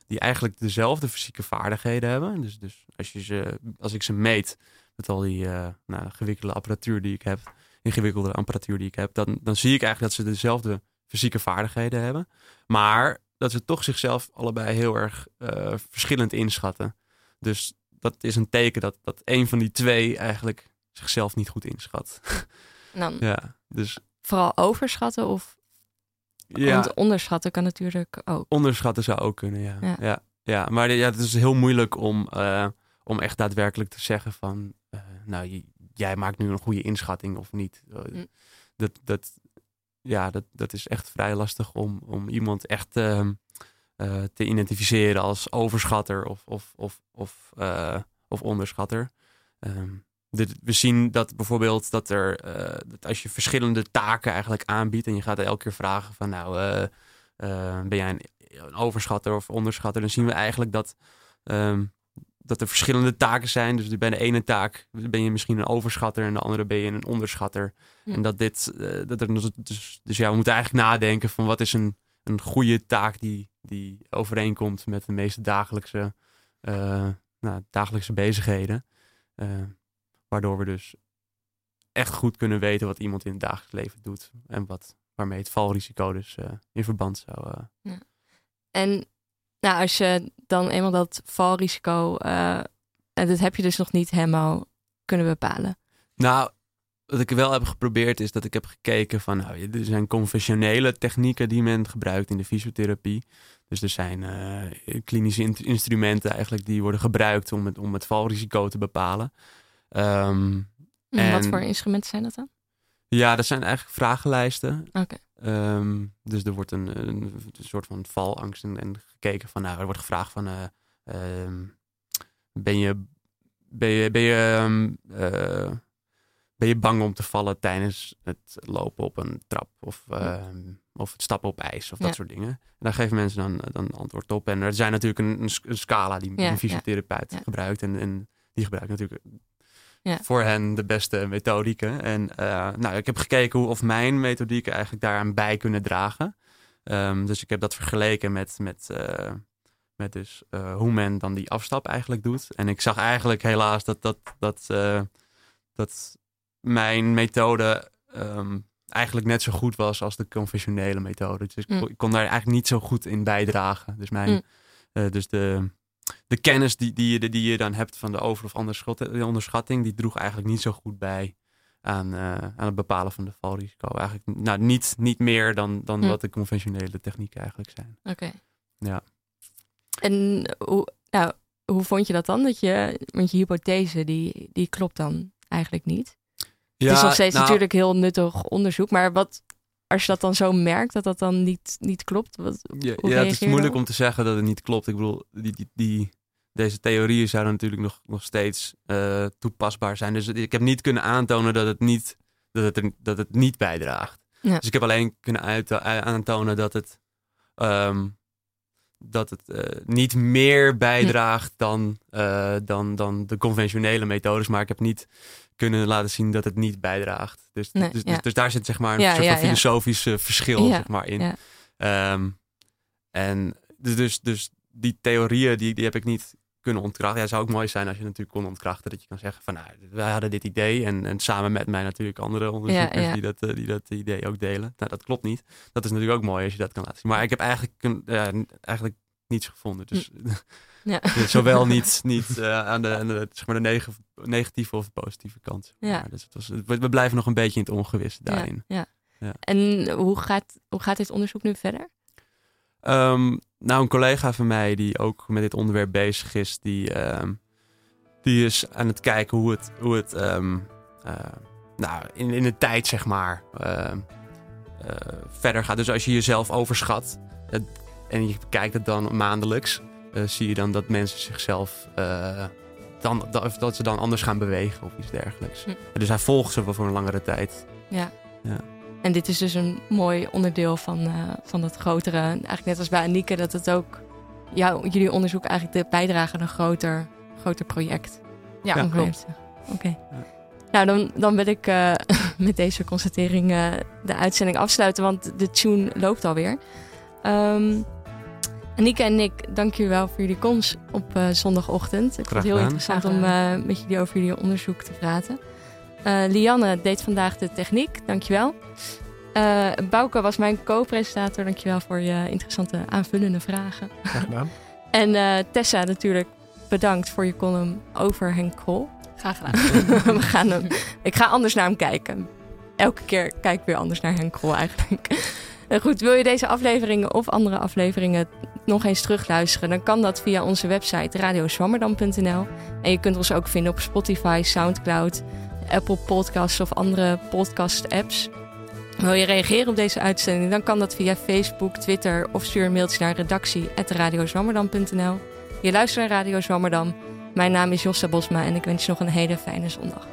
die eigenlijk dezelfde fysieke vaardigheden hebben. Dus, dus als, je ze, als ik ze meet met al die nou, gewikkelde apparatuur die ik heb. Ingewikkeldere apparatuur die ik heb, dan, dan zie ik eigenlijk dat ze dezelfde fysieke vaardigheden hebben. Maar dat ze toch zichzelf allebei heel erg eh, verschillend inschatten. Dus dat is een teken dat, dat een van die twee eigenlijk zichzelf niet goed inschat. Dan ja, dus vooral overschatten of ja, want onderschatten kan natuurlijk ook. onderschatten zou ook kunnen, ja. Ja. Ja, ja, maar ja, het is heel moeilijk om, eh, om echt daadwerkelijk te zeggen van... eh, nou, j- jij maakt nu een goede inschatting of niet. Eh, Hm. Dat, dat, ja, dat, dat is echt vrij lastig om, om iemand echt ehm, eh, te identificeren als overschatter of, of, of, of, eh, of onderschatter. Ehm, dit- we zien dat bijvoorbeeld dat er, dat als je verschillende taken eigenlijk aanbiedt en je gaat elke keer vragen van nou, ben jij een, een overschatter of onderschatter, dan zien we eigenlijk dat, ehm, dat er verschillende taken zijn. Dus bij de ene taak ben je misschien een overschatter en de andere ben je een onderschatter. En dat dit, eh, dat er dus, dus, dus ja, we moeten eigenlijk nadenken van wat is een, een goede taak die, die overeenkomt met de meeste dagelijkse, eh, nou, dagelijkse bezigheden. Eh, waardoor we dus echt goed kunnen weten wat iemand in het dagelijks leven doet. En wat, waarmee het valrisico dus in verband zou... eh, En nou, als je dan eenmaal dat valrisico, eh, en dat heb je dus nog niet helemaal kunnen bepalen. Nou, wat ik wel heb geprobeerd is dat ik heb gekeken van, nou, er zijn conventionele technieken die men gebruikt in de fysiotherapie. Dus er zijn eh, klinische in- instrumenten eigenlijk die worden gebruikt om het, om het valrisico te bepalen. Ehm, En Wat voor instrumenten zijn dat dan? ja, dat zijn eigenlijk vragenlijsten. Oké. Ehm, dus er wordt een, een, een soort van valangst en, en gekeken van, nou, er wordt gevraagd van, eh, ehm, ben je, ben je, ben je, ehm, eh, ben je bang om te vallen tijdens het lopen op een trap of, of het stappen op ijs of dat soort dingen. En daar geven mensen dan, dan antwoord op. En er zijn natuurlijk een, een, sc- een scala die een fysiotherapeut ja. gebruikt en, en die gebruikt natuurlijk Ja. voor hen de beste methodieken. En eh, nou, ik heb gekeken hoe of mijn methodieken eigenlijk daaraan bij kunnen dragen. Ehm, dus ik heb dat vergeleken met, met, eh, met dus, eh, hoe men dan die afstap eigenlijk doet. En ik zag eigenlijk helaas dat, dat, dat, dat mijn methode ehm, eigenlijk net zo goed was als de conventionele methode. Dus ik, Mm. kon- ik kon daar eigenlijk niet zo goed in bijdragen. Dus, mijn, Mm. dus de, de kennis die, die, je, die je dan hebt van de over- of onderschat- de onderschatting, die droeg eigenlijk niet zo goed bij aan, eh, aan het bepalen van de valrisico. Eigenlijk nou, niet, niet meer dan, dan Hm. wat de conventionele technieken eigenlijk zijn. Oké. Ja. En hoe, nou, hoe vond je dat dan? Dat je, want je hypothese, die, die klopt dan eigenlijk niet. het is nog steeds nou, natuurlijk heel nuttig onderzoek. Maar wat, als je dat dan zo merkt, dat dat dan niet, niet klopt? Wat, Ja, het is moeilijk om te zeggen dat het niet klopt. Ik bedoel, die, die, die, deze theorieën zouden natuurlijk nog, nog steeds eh, toepasbaar zijn. Dus ik heb niet kunnen aantonen dat het niet, dat het er, dat het niet bijdraagt. Ja. Dus ik heb alleen kunnen uit, aantonen dat het, ehm, dat het eh, niet meer bijdraagt dan, eh, dan, dan de conventionele methodes. Maar ik heb niet kunnen laten zien dat het niet bijdraagt. Dus, Nee, dus, ja. dus, dus daar zit zeg maar een Ja, soort van ja. filosofisch eh, verschil zeg maar, in. Ehm, en dus, dus, dus die theorieën, die, die heb ik niet kunnen ontkrachten. Ja, het zou ook mooi zijn als je natuurlijk kon ontkrachten. Dat je kan zeggen van, nou, wij hadden dit idee. En, en samen met mij natuurlijk andere onderzoekers ja. Die, dat, eh, die dat idee ook delen. Nou, dat klopt niet. Dat is natuurlijk ook mooi als je dat kan laten zien. Maar ik heb eigenlijk, een- ja, n- eigenlijk niets gevonden. Dus Ja. dus zowel niet, niet eh, aan de, aan de, zeg maar de neg- negatieve of de positieve kant. Ja. Maar dus het was, we, blijven nog een beetje in het ongewis daarin. Ja, ja. Ja. En hoe gaat, hoe gaat dit onderzoek nu verder? Ehm, nou, een collega van mij die ook met dit onderwerp bezig is, die, ehm, die is aan het kijken hoe het, hoe het ehm, eh, nou, in, in de tijd, zeg maar, eh, verder gaat. Dus als je jezelf overschat het- en je kijkt het dan maandelijks, eh, zie je dan dat mensen zichzelf, dan, dat ze dan anders gaan bewegen of iets dergelijks. Hm. Dus hij volgt ze wel voor een langere tijd. Ja. Ja. En dit is dus een mooi onderdeel van, eh, van dat grotere. Eigenlijk net als bij Anieke, dat het ook jouw, jullie onderzoek eigenlijk de bijdrage aan een groter, groter project. Ja, Ja, Om klopt. Oké. Nou, dan, dan wil ik eh, met deze constatering eh, de uitzending afsluiten, want de tune loopt alweer. Ehm Anieke en Nick, dank jullie wel voor jullie komst op eh, zondagochtend. Ik vond Graag het heel gedaan. interessant om eh, met jullie over jullie onderzoek te praten. Eh, Lianne deed vandaag de techniek, dankjewel. Uh, Bouke was mijn co-presentator, dankjewel voor je interessante aanvullende vragen. Graag gedaan. en uh, Tessa natuurlijk bedankt voor je column over Henk Krol. Graag gedaan. We gaan hem, ik ga anders naar hem kijken. Elke keer kijk ik weer anders naar Henk Krol eigenlijk. Goed, wil je deze afleveringen of andere afleveringen nog eens terugluisteren, dan kan dat via onze website radioswammerdam.nl. En je kunt ons ook vinden op Spotify, Soundcloud, Apple Podcasts of andere podcast-apps. Wil je reageren op deze uitzending, dan kan dat via Facebook, Twitter of stuur een mailtje naar redactie.radiozwammerdam.nl. Je luistert naar Radio Zwammerdam. Mijn naam is Jossa Bosma en ik wens je nog een hele fijne zondag.